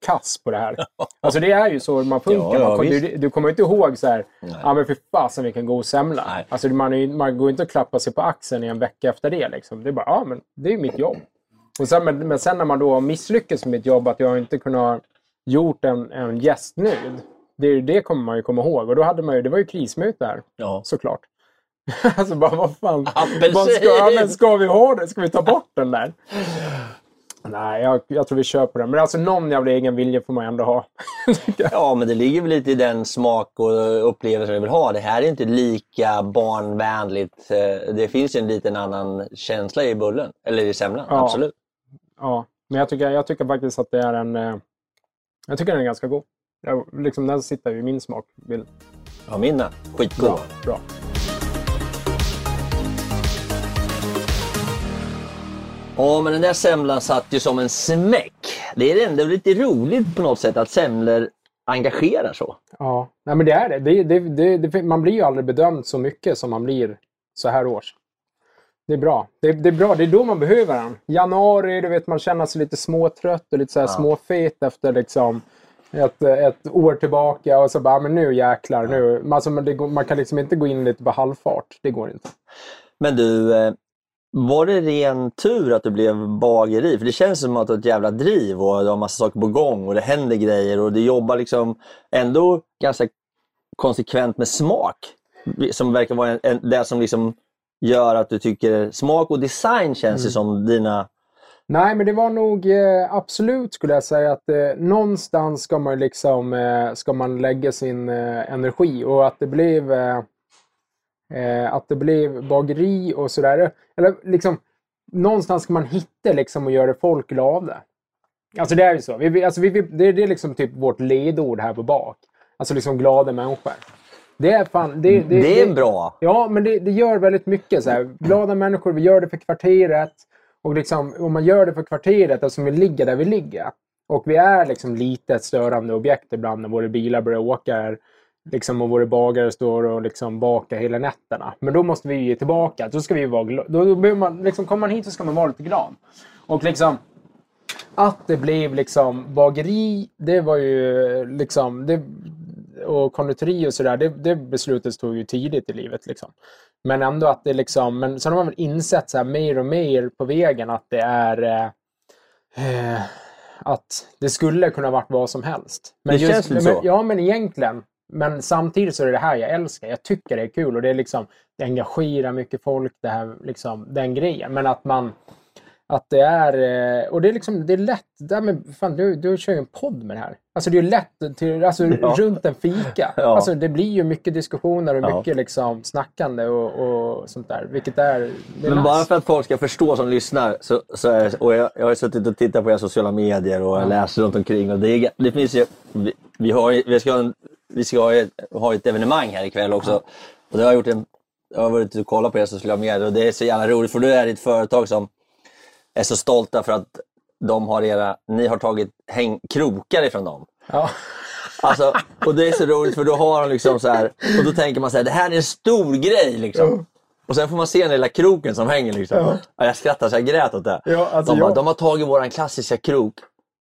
kass på det här. Alltså det är ju så man funkar. Ja, ja, man, visst. du, du kommer inte ihåg så här, ja men för fasen vilken god semla. Nej. Alltså man, är, man går inte och klappar sig på axeln i en vecka efter det. Liksom. Det är bara, ja men det är mitt jobb. Och sen, men, men sen när man då har misslyckats med mitt jobb, att jag inte kunnat gjort en, en gäst nöjd. Det, det kommer man ju komma ihåg. Och då hade man ju, det var ju krismöte här. Ja. Såklart. alltså bara, vad fan. Vad ska, ja, men ska vi ha det? Ska vi ta bort den där? Nej, jag, jag tror vi kör på den. Men alltså någon jävla egen vilja får man ändå ha. Ja, men det ligger väl lite i den smak och upplevelse du vill ha. Det här är inte lika barnvänligt. Eh, Det finns ju en liten annan känsla i bullen. Eller i semlan, Ja. absolut. ja, men jag tycker, jag tycker faktiskt att det är en... eh, Jag tycker den är ganska god. Jag, liksom, den sitter ju i min smak. Vill. Ja, min är skitgod. Bra, bra. Ja, men den där semlan satt ju som en smäck. Det är ändå lite roligt på något sätt att semlor engagerar så. Ja, nej, men det är det. Det, det, det. Man blir ju aldrig bedömd så mycket som man blir så här års. Det är bra. Det, det är bra. Det är då man behöver den. Januari, du vet, man känner sig lite småtrött och lite så här småfet efter liksom ett, ett år tillbaka och så bara, men nu jäklar, nu. Men Alltså, men det man kan liksom inte gå in lite på halvfart. Det går inte. Men du, eh, var det ren tur att du blev bageri? För det känns som att du har ett jävla driv och du har massa saker på gång och det händer grejer och du jobbar liksom ändå ganska konsekvent med smak. Som verkar vara en, en, det som liksom gör att du tycker smak och design känns ju som dina... Nej, men det var nog eh, absolut skulle jag säga att eh, någonstans ska man liksom eh, ska man lägga sin eh, energi och att det blev eh, att det blev bageri och sådär. Eller liksom någonstans ska man hitta liksom och göra folk glada. Alltså det är ju så. Vi, alltså vi, det, det är liksom typ vårt ledord här på bak. Alltså liksom glada människor. Det är fan... Det, det, Det är bra. Ja, men det, det gör väldigt mycket. Så här. Glada människor, vi gör det för kvarteret. Och liksom, om man gör det för kvarteret, alltså vi ligger där vi ligger. Och vi är liksom lite ett störande objekt ibland när våra bilar börjar åka. Liksom, och våra bagare står och liksom bakar hela nätterna. Men då måste vi ge tillbaka. Då, ska vi vara gla- då, då man, liksom, kommer man hit så ska man vara lite glad. Och liksom, att det blev liksom bageri, det var ju liksom, det, och konditori och sådär, det, det beslutet tog ju tidigt i livet. Liksom. Men ändå att det liksom, men sen har man väl insett så här mer och mer på vägen att det är eh, eh, att det skulle kunna varit vad som helst. Men Det känns lite men, så. Ja, men egentligen. Men samtidigt så är det det här jag älskar. Jag tycker det är kul och det är liksom, det engagerar mycket folk, det här, liksom, den grejen. Men att man, att det är, eh, och det är liksom, det är lätt, där med, fan, du, du kör ju en podd med det här. Alltså det är ju lätt till, alltså, Ja. runt en fika. Ja. Alltså det blir ju mycket diskussioner och Ja. mycket liksom snackande och, och sånt där. Vilket är, Men nice. bara för att folk ska förstå som lyssnar, så, så är, och jag, jag har suttit och tittat på era sociala medier och jag läser runt omkring. Och det, är, det finns ju, vi, vi, har, vi ska, ha en, vi ska ha ett, ha ett evenemang här ikväll också. Och det har jag gjort en, jag har varit ute och kollat på era sociala medier och det är så jävla roligt för du är ett företag som är så stolta för att de har era, ni har tagit häng, krokar ifrån dem. Ja. Alltså, och det är så roligt för då har de liksom så här, och då tänker man så här, det här är en stor grej liksom. Och sen får man se den lilla kroken som hänger liksom. Ja. jag skrattar så jag grät åt det. Ja, alltså de, bara, jag- de har tagit våran klassiska krok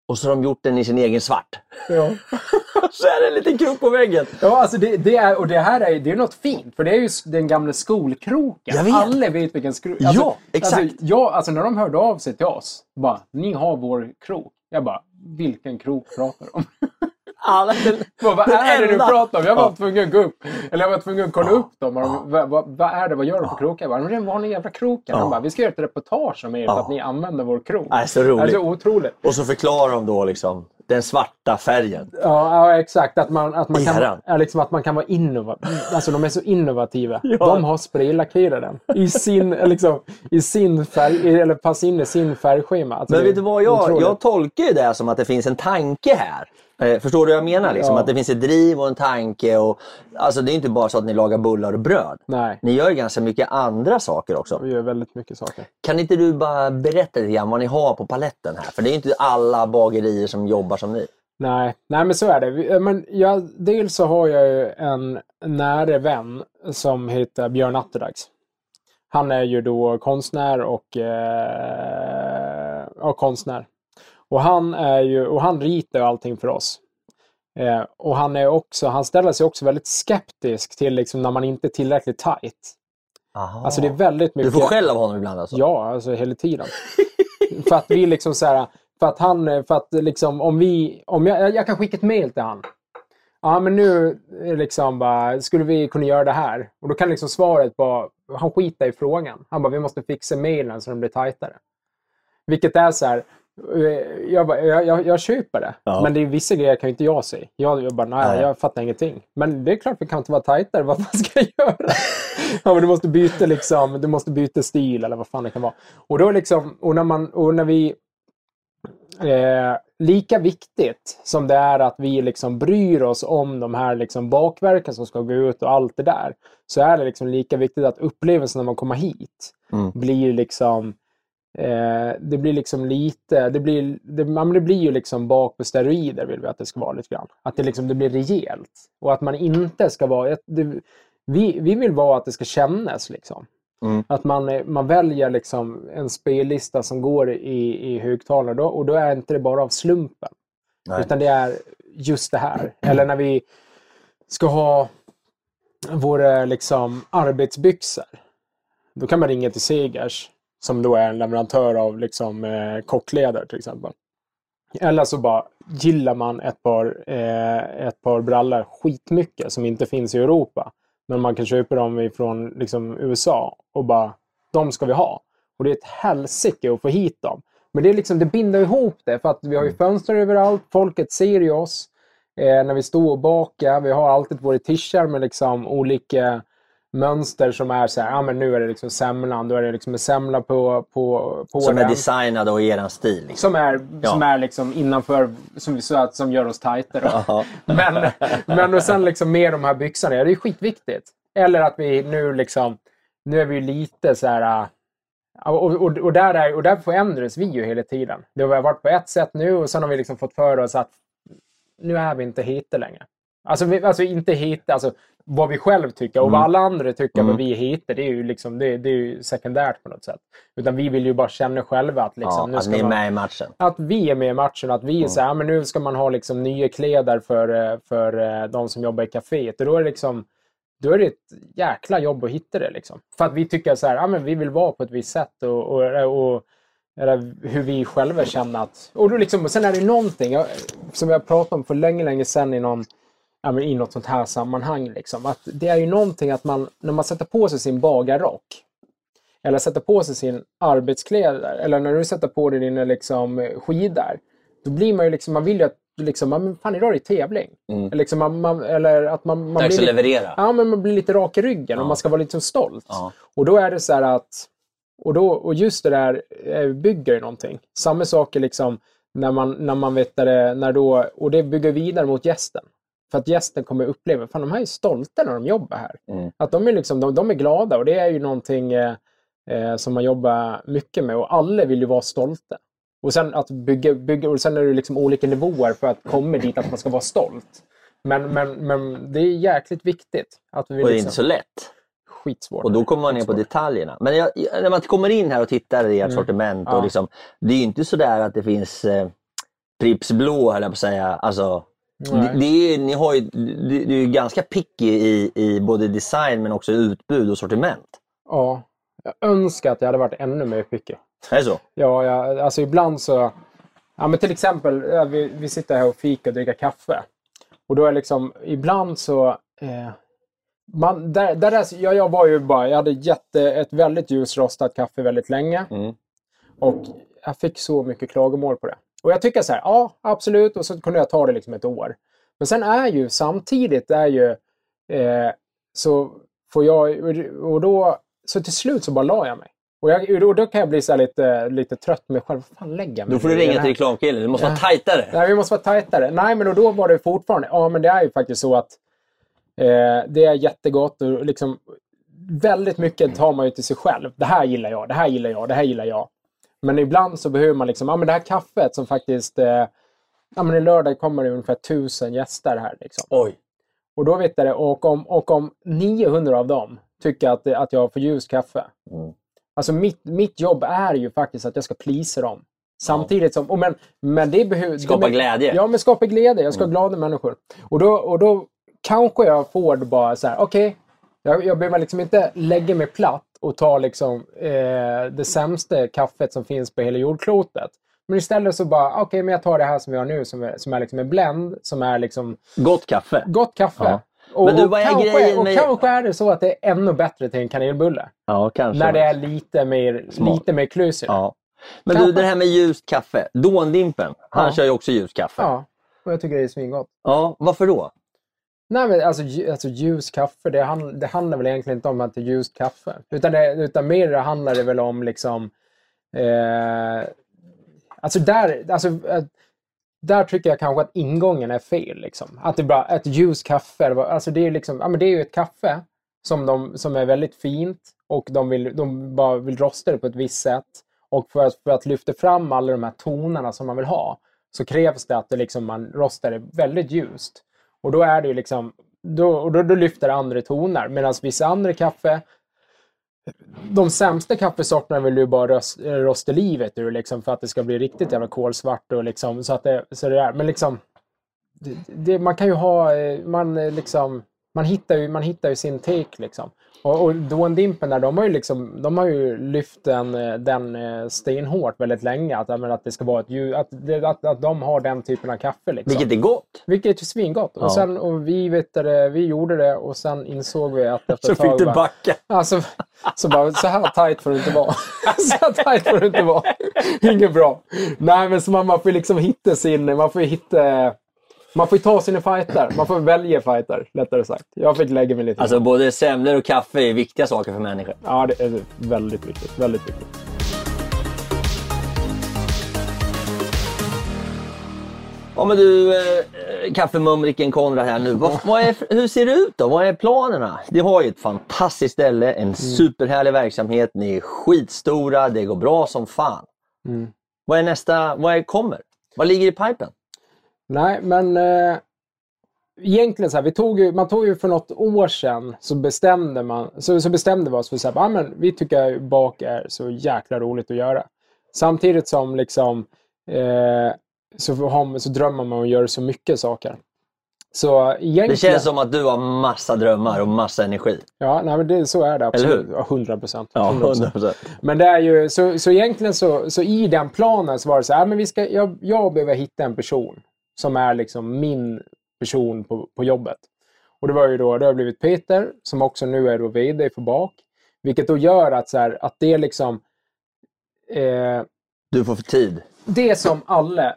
och så har de gjort den i sin egen svart. Ja. så är det en liten krok på väggen. Ja, alltså det, det är, och det här är, det är något fint. För det är ju den gamla skolkroken. Jag vet. Alla vet vilken skrok. Ja, exakt. Alltså, jag, alltså när de hörde av sig till oss. Bara, ni har vår krok. Jag bara, vilken krok pratar du om? Alla, Bara, vad Den är det du pratar om? Jag var Ja. tvungen att gå upp. Eller jag var tvungen att kolla upp dem. De, vad, vad, vad är det? Vad gör du på kroken? Jag bara, "Men det är en vanlig jävla kroken. Han bara, vi ska göra ett reportage om er för Ja. att ni använder vår krok. Nej, så roligt. Alltså otroligt. Och så förklarar de då liksom den svarta färgen. Ja, ja exakt. Att man, att, man kan, ja, liksom att man kan vara innovativ. Alltså de är så innovativa. Ja. De har spraylackerat den i sin, liksom, i sin färg, eller pass in i sin färgschema. Alltså, Men det är vet du vad, jag, otroligt. jag tolkar ju det som att det finns en tanke här. Eh, förstår du vad jag menar? Liksom? Ja. Att det finns ett driv och en tanke. Och, alltså, det är inte bara så att ni lagar bullar och bröd. Nej, Ni gör ganska mycket andra saker också. vi gör väldigt mycket saker. Kan inte du bara berätta lite grann vad ni har på paletten här? För det är ju inte alla bagerier som jobbar som ni. Nej, nej men så är det. Vi- Men jag, dels så har jag ju en nära vän som heter Björn Atterdags. Han är ju då konstnär och eh, ja, konstnär. Och han är ju, och han ritar ju allting för oss. Eh, och han är också, han ställer sig också väldigt skeptisk till liksom när man inte är tillräckligt tight. Aha. Alltså det är väldigt Du mycket... får skäll av honom ibland alltså? Ja, alltså hela tiden. för att vi liksom så här, för att han, för att liksom om vi, om jag, jag kan skicka ett mail till han. Ja, men nu liksom bara, skulle vi kunna göra det här? Och då kan liksom svaret vara, han skiter i frågan. Han bara, vi måste fixa mailen så den blir tajtare. Vilket är så här, jag, bara, jag, jag, jag köper det. Ja. Men det är vissa grejer kan ju inte jag se. Jag, jag bara, nej, Nej. jag fattar ingenting. Men det är klart vi kan inte vara tajtare. Vad fan ska jag göra? ja, men du måste byta liksom, du måste byta stil eller vad fan det kan vara. Och då liksom, och när man, och när vi Eh, lika viktigt som det är att vi liksom bryr oss om de här liksom bakverken som ska gå ut och allt det där. Så är det liksom lika viktigt att upplevelsen när man kommer hit Mm. blir liksom eh, det blir liksom lite, det blir, det, men det blir ju liksom bak på steroider vill vi att det ska vara lite grann. Att det liksom det blir rejält. Och att man inte ska vara, det, vi, vi vill vara att det ska kännas liksom. Mm. Att man, eh, man väljer liksom en spellista som går i, i högtalare då, och då är inte det bara av slumpen. Nej. Utan det är just det här. Eller när vi ska ha våra liksom arbetsbyxor. Då kan man ringa till Segers som då är en leverantör av liksom, eh, kockkläder till exempel. Eller så bara gillar man ett par, eh, ett par brallor skitmycket som inte finns i Europa. Men man kan köpa dem ifrån liksom, USA och bara, de ska vi ha. Och det är ett helsike att få hit dem. Men det, är liksom, det binder ihop det för att vi har ju fönster överallt. Folket ser ju oss eh, när vi står och bakar. Vi har alltid våra t-shirts med liksom olika mönster som är så här, ja men nu är det liksom semlan, då är det liksom en semla på, på, på Som är den. designad och i eran stil. Liksom. Som är, Ja. som är liksom innanför, som, så att, som gör oss tajtare. Men, men och sen liksom med de här byxorna, ja, det är skitviktigt. Eller att vi nu liksom, nu är vi ju lite så här... Och, och, och, där är, och där förändras vi ju hela tiden. Det har varit på ett sätt nu och sen har vi liksom fått för oss att nu är vi inte hit längre. Alltså, vi, alltså inte hit, alltså vad vi själv tycker och vad Mm. alla andra tycker Mm. vad vi hittar, det är ju liksom, det, det är ju sekundärt på något sätt. Utan vi vill ju bara känna själva att liksom, ja, nu att ska ni är med i matchen. att vi är med i matchen, att vi är så här, "Ja, men nu ska man ha liksom nya kläder för, eh, för eh, de som jobbar i kaféet. Och då är det liksom, då är det ett jäkla jobb att hitta det liksom. För att vi tycker så här, ja men vi vill vara på ett visst sätt och, och, och eller hur vi själva känner att... Och då liksom, och sen är det någonting jag, som jag pratade om för länge, länge sedan i, någon, ja, men i något sånt här sammanhang. Liksom, att det är ju någonting att man, när man sätter på sig sin bagarrock eller sätter på sig sin arbetskläder eller när du sätter på dig dina liksom, skidor. Då blir man ju liksom, man vill ju att liksom, men fan idag är det tävling. Mm. Liksom, man, man, eller att man, man, blir lite, ja, men man blir lite rak i ryggen och Ja. man ska vara lite stolt. Ja. Och då är det så här att, och, då, och just det där eh, bygger ju någonting. Samma sak är liksom när man, när man vet det, när då, och det bygger vidare mot gästen. För att gästen kommer uppleva, fan de här är stolta när de jobbar här. Mm. Att de är, liksom, de, de är glada och det är ju någonting eh, eh, som man jobbar mycket med och alla vill ju vara stolta. Och sen att bygga, bygga och sen är det liksom olika nivåer för att komma dit att man ska vara stolt. Men, men, men det är jäkligt viktigt. Att vi Och det är liksom, inte så lätt. Skitsvårt. Och då kommer man ner på detaljerna. Men jag, när man kommer in här och tittar i ert Mm. sortiment, Ja. och liksom, det är ju inte så där att det finns eh, Pripps blå, höll jag på att säga. Alltså, det, det är, ni har ju, det, det är ju ganska picky i, i både design men också utbud och sortiment. Ja, jag önskar att jag hade varit ännu mer picky. Är det så? Ja, jag, alltså ibland så... Ja, men till exempel, vi, vi sitter här och fika och dricker kaffe. Och då är liksom, ibland så... Eh, man, där, där är, ja, jag var ju bara, jag hade jätte, ett väldigt ljusrostat kaffe väldigt länge. Mm. Och jag fick så mycket klagomål på det. Och jag tycker så här, ja absolut, och så kunde jag ta det liksom ett år. Men sen är ju samtidigt är ju eh, så får jag, och då, så till slut så bara la jag mig. Och, jag, och då kan jag bli så lite, lite trött med själv. Fan lägger jag mig Då får du ringa till reklamkillen, det måste vara Ja. tajtare. Nej, vi måste vara tajtare. Nej, men och då var det fortfarande, ja men det är ju faktiskt så att eh, det är jättegott och liksom väldigt mycket tar man ju till sig själv. Det här gillar jag, det här gillar jag, det här gillar jag. Men ibland så behöver man liksom, ja men det här kaffet som faktiskt, eh, ja men i lördag kommer det ungefär tusen gäster här liksom. Oj. Och då vet jag det, och om, och om 900 av dem tycker att, att jag har för ljus kaffe. Mm. Alltså mitt, mitt jobb är ju faktiskt att jag ska plisa dem. Samtidigt som, och men, men det behöver... Skapa det- glädje. Ja, men skapa glädje. Jag ska ha Mm. glada människor. Och då, och då kanske jag får bara så här, okej, jag, jag behöver liksom inte lägga mig platt och ta liksom eh, det sämsta kaffet som finns på hela jordklotet. Men istället så bara, okej, men jag tar det här som vi har nu som är, som är liksom en blend, som är liksom Gott kaffe. gott kaffe. Ja. Och, Men du, och, vad är kanske, grejen och med- kanske är det så att det är ännu bättre till en kanelbulle. Ja, kanske. När det är lite mer, Smart. lite mer klus i det. Ja. Men Kanske. du, det här med ljust kaffe. Dåndimpen, han Ja. kör ju också ljust kaffe. Ja, och jag tycker det är svingott. Ja, varför då? Nej, men alltså, alltså ljus kaffe, det, hand, det handlar väl egentligen inte om att det är ljust kaffe. Utan, det, utan mer handlar det väl om liksom... Eh, alltså där, alltså, eh, där tycker jag kanske att ingången är fel. Liksom. Att det bara ett ljus kaffe, alltså det är, liksom, ja, men det är ju ett kaffe som, de, som är väldigt fint och de, vill, de bara vill rosta det på ett visst sätt. Och för att, för att lyfta fram alla de här tonerna som man vill ha så krävs det att det liksom, man rostar det väldigt ljust. Och då är det ju liksom, då, och då, då lyfter det andra toner. Medan vissa andra kaffe, de sämsta kaffesorterna vill du bara röst, eh, rosta livet ur liksom, för att det ska bli riktigt jävla kolsvart och liksom, så att det, så det är. Men liksom, det, det, man kan ju ha, eh, man eh, liksom, man hittar ju, man hittar ju sin take liksom. Och, och Dawn Dimpen där, de har ju liksom, de har ju lyft den, eh, den eh, stenhårt väldigt länge. Att, menar, att det ska vara ett att, att, att de har den typen av kaffe liksom. Vilket är gott. Vilket är svingott. Ja. Och, sen, och vi, vet det, vi gjorde det och sen insåg vi att efter Så ett fick tag du bara- backa. Alltså, så bara, så här tajt får det inte vara. så här tajt får det inte vara. Inget bra. Nej, men så man, man får liksom hitta sin... Man får hitta... Man får ju ta sina fighter. Man får välja fighter, lättare sagt. Jag fick lägga mig lite. Alltså både semlor och kaffe är viktiga saker för människor. Ja, det är väldigt viktigt. Väldigt viktigt. Ja men du, eh, kaffemumriken Konrad här nu. Vad, vad är, hur ser det ut då? Vad är planerna? Ni har ju ett fantastiskt ställe, Mm. en superhärlig verksamhet, ni är skitstora, det går bra som fan. Mm. Vad är nästa, vad är, kommer? Vad ligger i pipen? Nej, men... Eh, egentligen så här, vi tog ju, man tog ju för något år sedan så bestämde, man, så, så bestämde vi oss för att ah, men vi tycker bak är så jäkla roligt att göra. Samtidigt som liksom eh, så, har, så drömmer man om att göra så mycket saker. Så egentligen... Det känns som att du har massa drömmar och massa energi. Ja, nej, men det, så är det absolut. Eller hur? Ja, 100 procent. Ja, 100%. Men det är ju, så, så egentligen så, så i den planen så var det så här, men vi ska, jag, jag behöver hitta en person som är liksom min person på, på jobbet. Och det var ju då, det har blivit Peter som också nu är då VD för BAK. Vilket då gör att, så här, att det liksom... Eh, Du får för tid. det som alla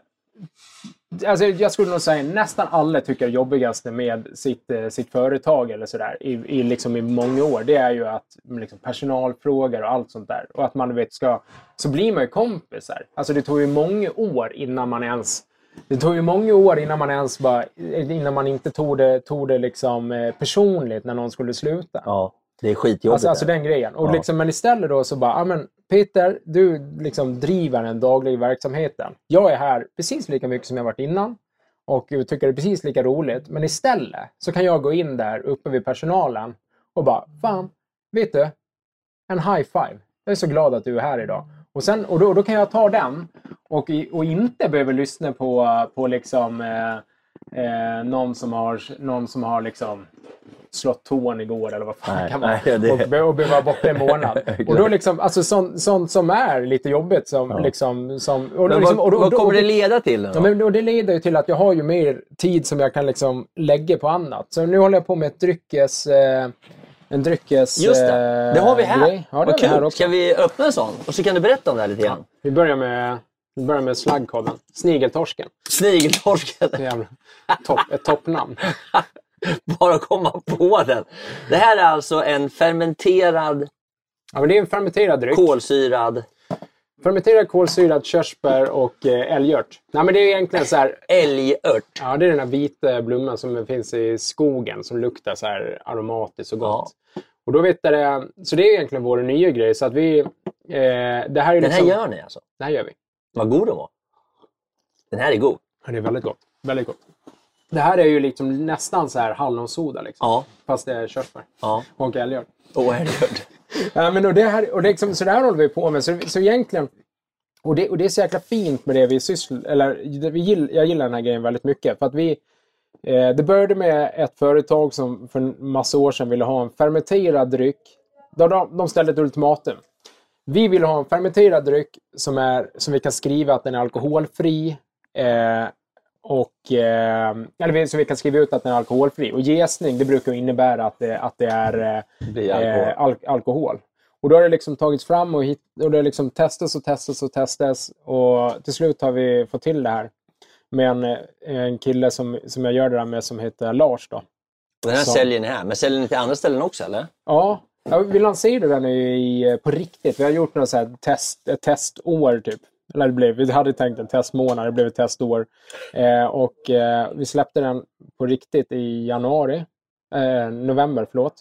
Alltså jag skulle nog säga nästan alla tycker är jobbigaste med sitt, eh, sitt företag eller sådär i, i, liksom i många år. Det är ju att liksom personalfrågor och allt sånt där. Och att man vet ska... Så blir man ju kompisar. Alltså det tog ju många år innan man ens... Det tog ju många år innan man ens bara... Innan man inte tog det, tog det liksom eh, personligt när någon skulle sluta. Ja, det är skitjobbigt. Alltså, alltså den grejen. Och Ja. liksom, men istället då så bara, ja men Peter, du liksom driver den dagliga verksamheten. Jag är här precis lika mycket som jag varit innan och tycker det är precis lika roligt. Men istället så kan jag gå in där uppe vid personalen och bara, fan, vet du? En high five. Jag är så glad att du är här idag. Och, sen, och då, då kan jag ta den och, och inte behöver lyssna på, på liksom, eh, eh, någon som har, någon som har liksom slått tån igår eller vad fan Nej, kan vara. nej, det- Och, och behöva vara borta en månad. och då liksom, alltså sånt, sånt som är lite jobbigt. Som, liksom, som, och, Men liksom, vad, och, då- vad och, kommer det leda till då? Ja, men, och det leder ju till att jag har ju mer tid som jag kan liksom lägga på annat. Så nu håller jag på med ett dryckes... Eh, en dryckes... Just det, det har vi här. eh, grej. Ja, Vad kul. också. Ska vi öppna en sån? Och så kan du berätta om det här lite grann. Vi börjar med, vi börjar med slaggkodden. Snigeltorsken. Snigeltorsken. Jävla topp, ett toppnamn. Bara komma på den. Det här är alltså en fermenterad, Ja, men det är en fermenterad dryck. kolsyrad Fermenterad kolsyrad körsbär och eh, älgört. Nej, men det är egentligen så här... älgört. Ja, det är den här vita blomman som finns i skogen som luktar så här aromatiskt och gott. Och då vet det, så det är egentligen vår nya grej. Så att vi, eh, det här är Den här liksom, gör ni alltså? Det här gör vi. Vad god den var. Den här är god. Ja, det är väldigt gott. Väldigt gott. Det här är ju liksom nästan så här hallonsoda liksom. Ja. Fast det är körsbär Ja. och älgört. Och älgört. Ja, men och det här, och det liksom, så det här håller vi på med. Så, så egentligen, och det, och det är så jäkla fint med det vi sysslar eller det- vi gill, Jag gillar den här grejen väldigt mycket. För att vi, eh, det började med ett företag som för en massa år sedan ville ha en fermenterad dryck. De, de, de ställde ett ultimatum. Vi vill ha en fermenterad dryck som, är, som vi kan skriva att den är alkoholfri. Eh, och, eh, eller så vi kan skriva ut att den är alkoholfri. Och jäsning det brukar innebära att det, att det är eh, blir alkohol. Eh, al alkohol. Och då har det liksom tagits fram och, hit, och det liksom testats och testats och testats. Och till slut har vi fått till det här. Med en, eh, en kille som, som jag gör det där med som heter Lars. Då. Och den här Så. säljer ni här. Men säljer ni till andra ställen också eller? Ja, ja, vi lanserade den i, på riktigt. Vi har gjort något så här test, ett testår typ. Eller det blev, vi hade tänkt en testmånad, det blev ett testår. Eh, och eh, vi släppte den på riktigt i januari. Eh, november, förlåt.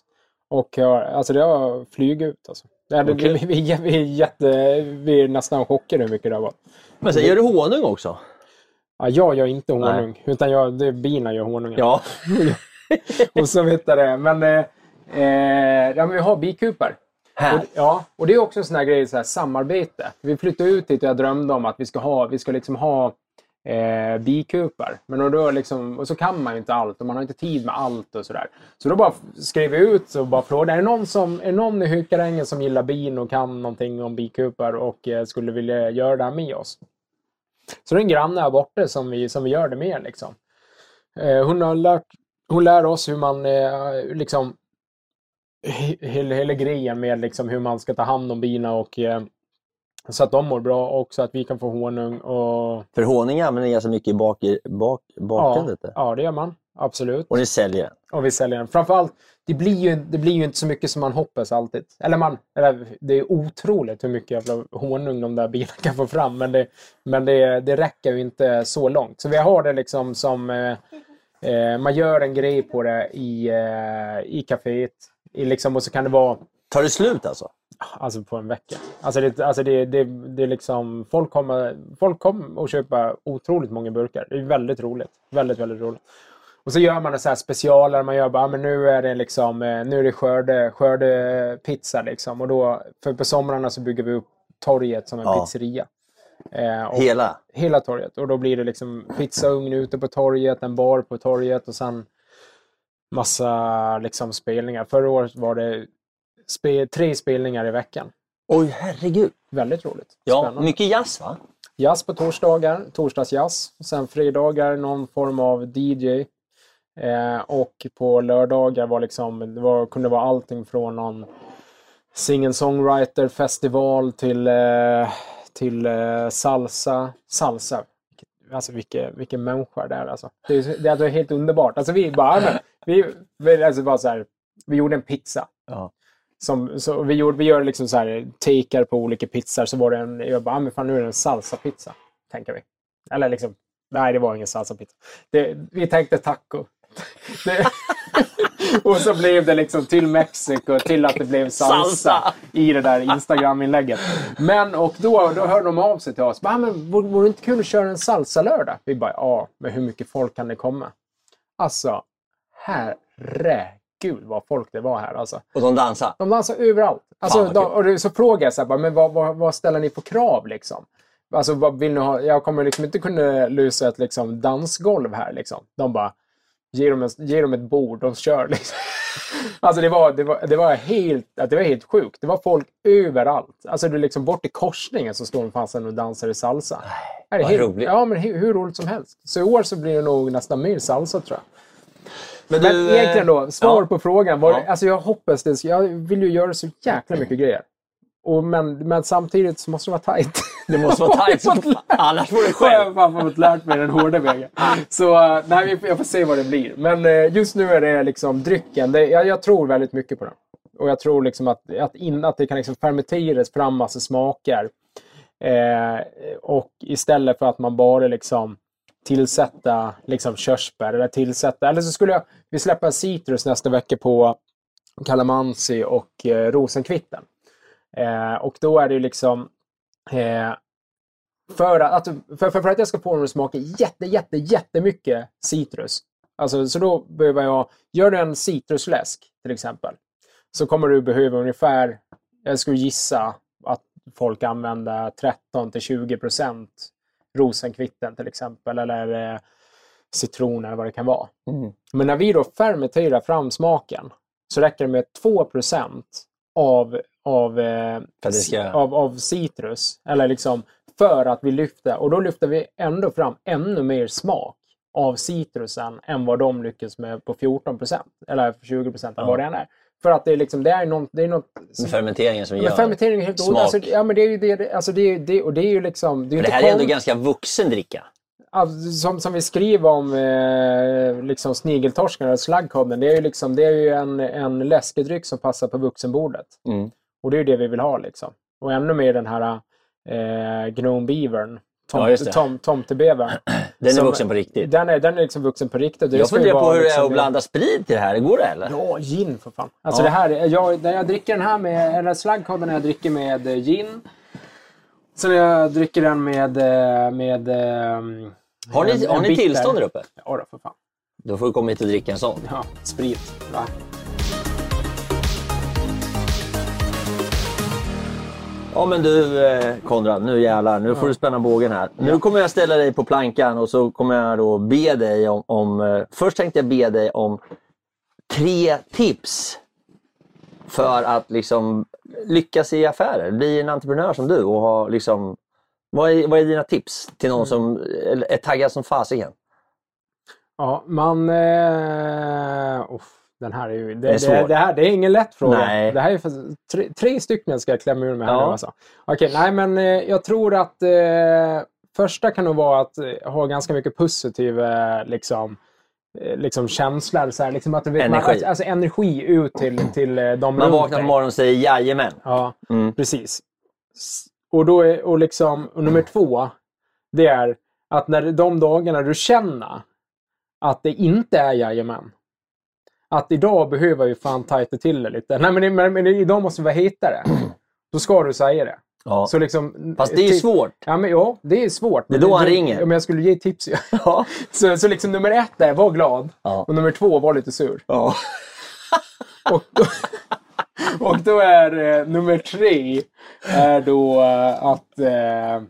Och har, alltså det har flugit ut alltså. Det Vad kul. vi, vi, vi, är jätte, vi är nästan chockade hur mycket det har varit. Men sen gör du honung också? Ja, jag gör inte honung, utan jag, det är bina gör honungen. Ja. och så vet jag det. Men, eh, eh, ja, men vi har bikupar. Här. Och, ja, och det är också en sån här grej, så här, samarbete. Vi flyttade ut hit och jag drömde om att vi ska ha, vi ska liksom ha eh, bikupar. Men då liksom, och så kan man ju inte allt och man har inte tid med allt och sådär. Så då bara skrev vi ut och bara frågade, är det någon, som, är det någon i Hökarängen som gillar bin och kan någonting om bikupar och eh, skulle vilja göra det här med oss? Så det är en granne här borta som vi, som vi gör det med. Liksom. Eh, hon, har lärt, hon lär oss hur man eh, liksom hela, hela grejen med liksom hur man ska ta hand om bina och eh, så att de mår bra och så att vi kan få honung. Och, För honung använder ni ganska mycket i bak, bak, ja, bakandet. där. ja, det gör man. Absolut. Och ni säljer den. Och vi säljer den. Framförallt, det blir, ju, det blir ju inte så mycket som man hoppas alltid. Eller man, eller det är otroligt hur mycket jävla honung de där bina kan få fram. Men det, men det, det räcker ju inte så långt. Så vi har det liksom som... Eh, eh, man gör en grej på det i, eh, i kaféet. I liksom, och så kan det vara Tar det slut alltså? Alltså på en vecka. Alltså det, alltså det, det, det är liksom, folk kommer, folk kommer och köpa otroligt många burkar. Det är väldigt roligt. Väldigt, väldigt roligt. Och så gör man så här specialare. Man gör bara, ah, men nu är det liksom, eh, nu är det skörde, skördepizza liksom. Och då, för på somrarna så bygger vi upp torget som en Ja. pizzeria. Eh, och Hela? hela torget. Och då blir det liksom pizzaugn ute på torget, en bar på torget och sen massa liksom spelningar. Förra året var det spe, tre spelningar i veckan. Oj, herregud. Väldigt roligt. Ja, Spännande. mycket jazz va? Jazz på torsdagar, torsdagsjazz. Sen fredagar någon form av DJ. Eh, och på lördagar var liksom, det var, kunde vara allting från någon singer-songwriter festival till, eh, till eh, salsa. Salsa. Alltså vilken, vilken människa det är alltså. Det är, det är alltså helt underbart. Alltså vi bara, men, vi, vi, alltså bara så här, vi gjorde en pizza. Ja. Som, så vi, gjorde, vi gör liksom så här takear på olika pizzor. Så var det en, jag bara, men fan nu är det en salsapizza. Tänker vi. Eller liksom, nej det var ingen salsapizza. Det, vi tänkte taco. Det, och så blev det liksom till Mexiko, till att det blev salsa, Salsa. i det där Instagram-inlägget. Men och då, då hörde de av sig till oss. Bara, men, vore, vore det inte kul att köra en salsa-lördag? Vi bara, ja, men hur mycket folk kan det komma? Alltså, herregud vad folk det var här alltså. Och de dansar? De dansar överallt. Alltså, vad de, och det- så frågar jag så här, bara, men vad, vad, vad ställer ni på krav liksom? Alltså, vad vill ni ha? Jag kommer liksom inte kunna lösa ett liksom, dansgolv här. Liksom. De bara, ge dem, en, ge dem ett bord, de kör. Liksom. Alltså det var, det, var, det, var helt, det var helt sjukt. Det var folk överallt. Alltså är liksom bort i korsningen så står de fast och dansar i salsa. Är det vad helt, roligt. Ja, men hur, hur roligt som helst. Så i år så blir det nog nästan mer salsa tror jag. Men, Men du, eh, egentligen då, svar ja. på frågan. Var, Ja. alltså jag hoppas det. Jag vill ju göra så jäkla mycket grejer. Och, men, men samtidigt så måste det vara tajt. Det måste vara tajt. Annars får du Jag själv. har fan fått lärt mig den hårda vägen. Så eh, nej, jag får se vad det blir. Men eh, just nu är det liksom drycken. Det, jag, jag tror väldigt mycket på den. Och jag tror liksom att, att, in, att det kan liksom fermenteras fram massa smaker. Eh, och istället för att man bara liksom tillsätta liksom körsbär eller tillsätta, eller så skulle jag, vi släppa citrus nästa vecka på kalamansi och eh, rosenkvitten. Eh, och då är det ju liksom eh, för, att, för, för, för att jag ska få den att smaka jätte, jätte, jättemycket citrus. Alltså, så då behöver jag, gör du en citrusläsk till exempel, så kommer du behöva ungefär, jag skulle gissa att folk använder 13 till 20 procent rosenkvitten till exempel, eller eh, citron eller vad det kan vara. Mm. Men när vi då fermenterar fram smaken så räcker det med 2 procent av, av, eh, ska- av, av citrus. Eller liksom för att vi lyfter, och då lyfter vi ändå fram ännu mer smak av citrusen än vad de lyckas med på 14 procent. Eller 20 procent, eller vad det än är. För att det är liksom, det är något, det är något Med fermenteringen som gör. fermentering är helt smak. Alltså, ja, men det är ju det, alltså det, är- det, och det är ju liksom... Det är det här är ändå ganska vuxen dricka. Alltså, som, som vi skriver om eh, liksom snigeltorsken eller slaggkobben, det är ju, liksom, det är ju en, en läskedryck som passar på vuxenbordet. Mm. Och det är ju det vi vill ha. Liksom. Och ännu mer den här eh, Gnome Beavern, tom, Ja, tom, tomtebävern. Den är Som- vuxen på riktigt. Den är, den är liksom vuxen på riktigt. Det Jag funderar på hur det är liksom- att blanda sprit i det här. Går det eller? Ja, gin för fan. Alltså Ja. det här, är- jag, när jag dricker den här med, eller slaggkodden när jag dricker med eh, gin. Sen när jag dricker den med, eh, med ehm, Har ni, en- har en ni tillstånd där uppe? Ja, då, för fan. Då får du komma hit och dricka en sån. Ja, sprit. Va? Ja men du eh, Konrad, nu jävlar. Nu får du spänna bågen här. Nu kommer jag ställa dig på plankan och så kommer jag då be dig om... om eh, först tänkte jag be dig om tre tips för att liksom lyckas i affärer. Bli en entreprenör som du och ha liksom... Vad är, vad är dina tips till någon som är taggad som fasiken? Ja, man... Eh, den här är ju... Det, är det, det, här, det är ingen lätt fråga. Nej. Det här är för, tre, tre stycken ska jag klämma ur mig här Ja. nu alltså. Okej, nej men eh, jag tror att eh, första kan nog vara att eh, ha ganska mycket positiv eh, liksom, eh, liksom känslor. Så här, liksom att, det- Energi. Man, alltså energi ut till, till eh, de Man runt vaknar på morgonen och säger jajamän. Ja, Mm. precis. Och, då är, och, liksom, och nummer två, det är att när de dagarna du känner att det inte är jajamän. Att idag behöver vi fan tajta till det lite. Nej men, men, men idag måste vi vara hetare. Då ska du säga det. Ja. Så liksom, Fast det är ju ti- svårt. Ja, men, ja, det är svårt. Det är då han ringer. Men jag skulle ge tips. Ja. så, så liksom nummer ett är var glad Ja. och nummer två var lite sur. Ja. Och då, och då är eh, nummer tre är då eh, att... Eh,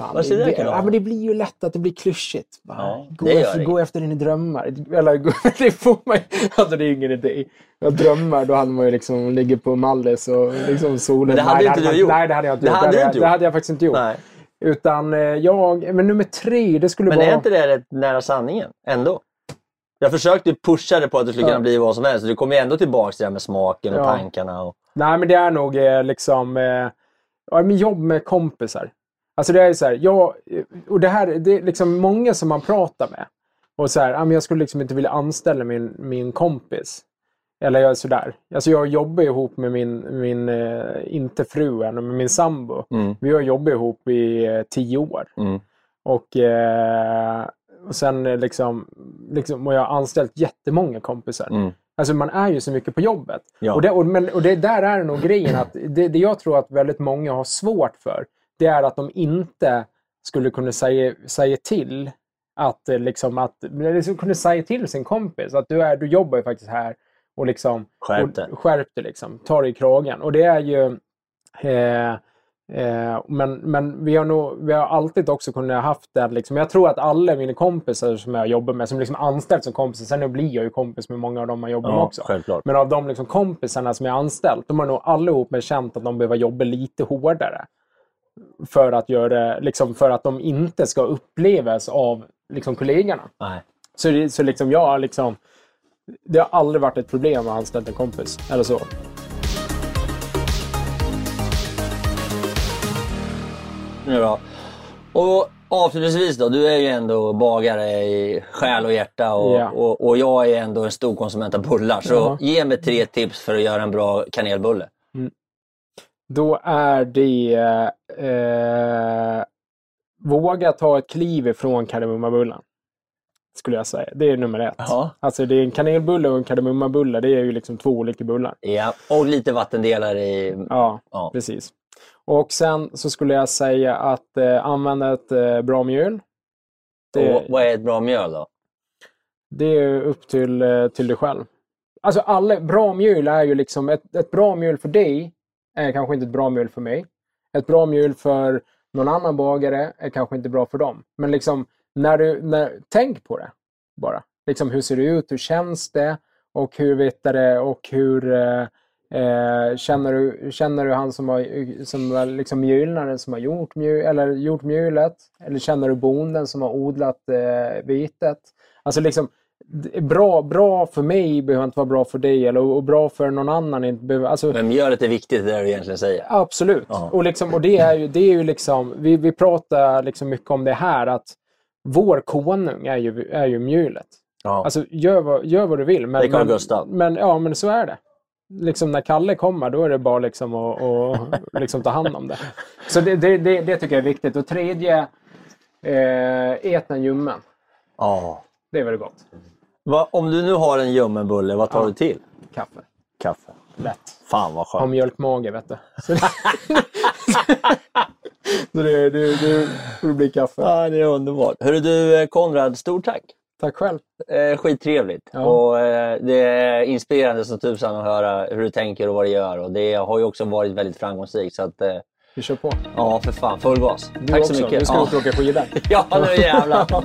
fan, Vad det, det kan ja, men det blir ju lätt att det blir klyschigt. Ja, gå, det efter, det. gå efter dina drömmar. Eller, gå- det får man Alltså det är ingen idé. Ja, drömmar, då hade man ju liksom ligger på Mallis och liksom solen. Men det hade nej, inte du gjort. Nej, det hade jag inte Det gjort. hade du jag- inte det gjort. hade jag faktiskt inte gjort. Nej. Utan eh, jag... Men nummer tre, det skulle Men vara... är inte det rätt nära sanningen ändå? Jag försökte pusha det på att det skulle kunna bli vad som helst. Du kommer ju ändå tillbaka till det här med smaken och Ja. tankarna. Och... Nej, men det är nog eh, liksom eh, men jobb med kompisar. Alltså det är så här, jag, och det här, det är liksom många som man pratar med. Och så här, men jag skulle liksom inte vilja anställa min, min kompis. Eller jag är sådär. Alltså jag jobbar ihop med min, min eh, inte fru än, men min sambo. Mm. Vi har jobbat ihop i eh, tio år. Mm. Och, eh, och sen liksom, liksom, och jag har anställt jättemånga kompisar. Mm. Alltså man är ju så mycket på jobbet. Ja. Och, det, och, men, och det där är nog grejen att det, det jag tror att väldigt många har svårt för, det är att de inte skulle kunna säga, säga till att eh, liksom att, liksom kunna säga till sin kompis att du, är, du jobbar ju faktiskt här och liksom Skärp dig. och, skärp dig liksom, ta dig i kragen. Och det är ju eh, Eh, men men vi, har nog, vi har alltid också kunnat haft det. Liksom, jag tror att alla mina kompisar som jag jobbar med, som liksom anställt som kompisar, sen nu blir jag ju kompis med många av dem man jobbar med Ja, också. självklart. Men av de liksom kompisarna som jag anställt, de har nog allihopa känt att de behöver jobba lite hårdare. För att, göra, liksom, för att de inte ska upplevas av liksom, kollegorna. Nej. Så, det, så liksom, jag liksom, det har aldrig varit ett problem att ha anställt en kompis. Eller så. Då. Och avslutningsvis då, du är ju ändå bagare i själ och hjärta och, Ja. och, och jag är ändå en stor konsument av bullar. Så Ja. ge mig tre tips för att göra en bra kanelbulle. Då är det eh, våga ta ett kliv ifrån kardemummabullen. Skulle jag säga. Det är nummer ett. Ja. Alltså det är en kanelbulle och en kardemummabulle. Det är ju liksom två olika bullar. Ja, och lite vattendelare i... Ja, Ja. precis. Och sen så skulle jag säga att eh, använda ett eh, bra mjöl. Det, Och vad är ett bra mjöl då? det är upp till, eh, till dig själv. Alltså alla, bra mjöl är ju liksom, ett, ett bra mjöl för dig är kanske inte ett bra mjöl för mig. Ett bra mjöl för någon annan bagare är kanske inte bra för dem. Men liksom, när du, när, tänk på det bara. Liksom, hur ser det ut? Hur känns det? Och hur vet det? Och hur eh, eh, känner, du, känner du han som har som var liksom mjölnaren som har gjort, mjöl, eller gjort mjölet? Eller känner du bonden som har odlat eh, vitet? Alltså liksom, bra, bra för mig behöver inte vara bra för dig eller och bra för någon annan. Inte behöver, alltså, Men mjölet är viktigt, det du egentligen säger. Absolut. Ja. Och, liksom, och det är ju, det är ju liksom, vi, vi pratar liksom mycket om det här att vår konung är ju, är ju mjölet. Ja. Alltså gör vad, gör vad du vill. Men, Det Carl men. Men, ja, men så är det. Liksom när Kalle kommer, då är det bara liksom att och, liksom ta hand om det. Så det, det, det, det tycker jag är viktigt. Och tredje, eh, ät en ljummen. ja. Det är väldigt gott. Va, om du nu har en ljummen bulle, vad tar Ja. du till? Kaffe. Kaffe. Lätt. Fan vad Har skönt. mjölkmage, vet du. Så det, så det, det, det, det blir kaffe. Ja, det är underbart. Hörru du eh, Konrad, stort tack. Tack själv. Eh, skittrevligt. Ja. Och, eh, det är inspirerande som tusan att höra hur du tänker och vad du gör. Och det har ju också varit väldigt framgångsrikt. Så att, eh, Vi kör på. ja, för fan. Full gas. Du tack också. så mycket. Du ska ja. åka skidor. ja, nu jävlar.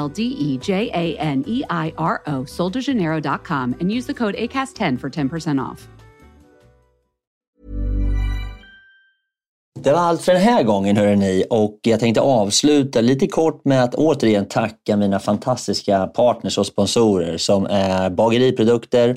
L D E J A N E I R O, soldejaneiro.com, and use the code ACAST10 for 10% off. Det var allt för den här gången hörrni och jag tänkte avsluta lite kort med att återigen tacka mina fantastiska partners och sponsorer som är Bageriprodukter,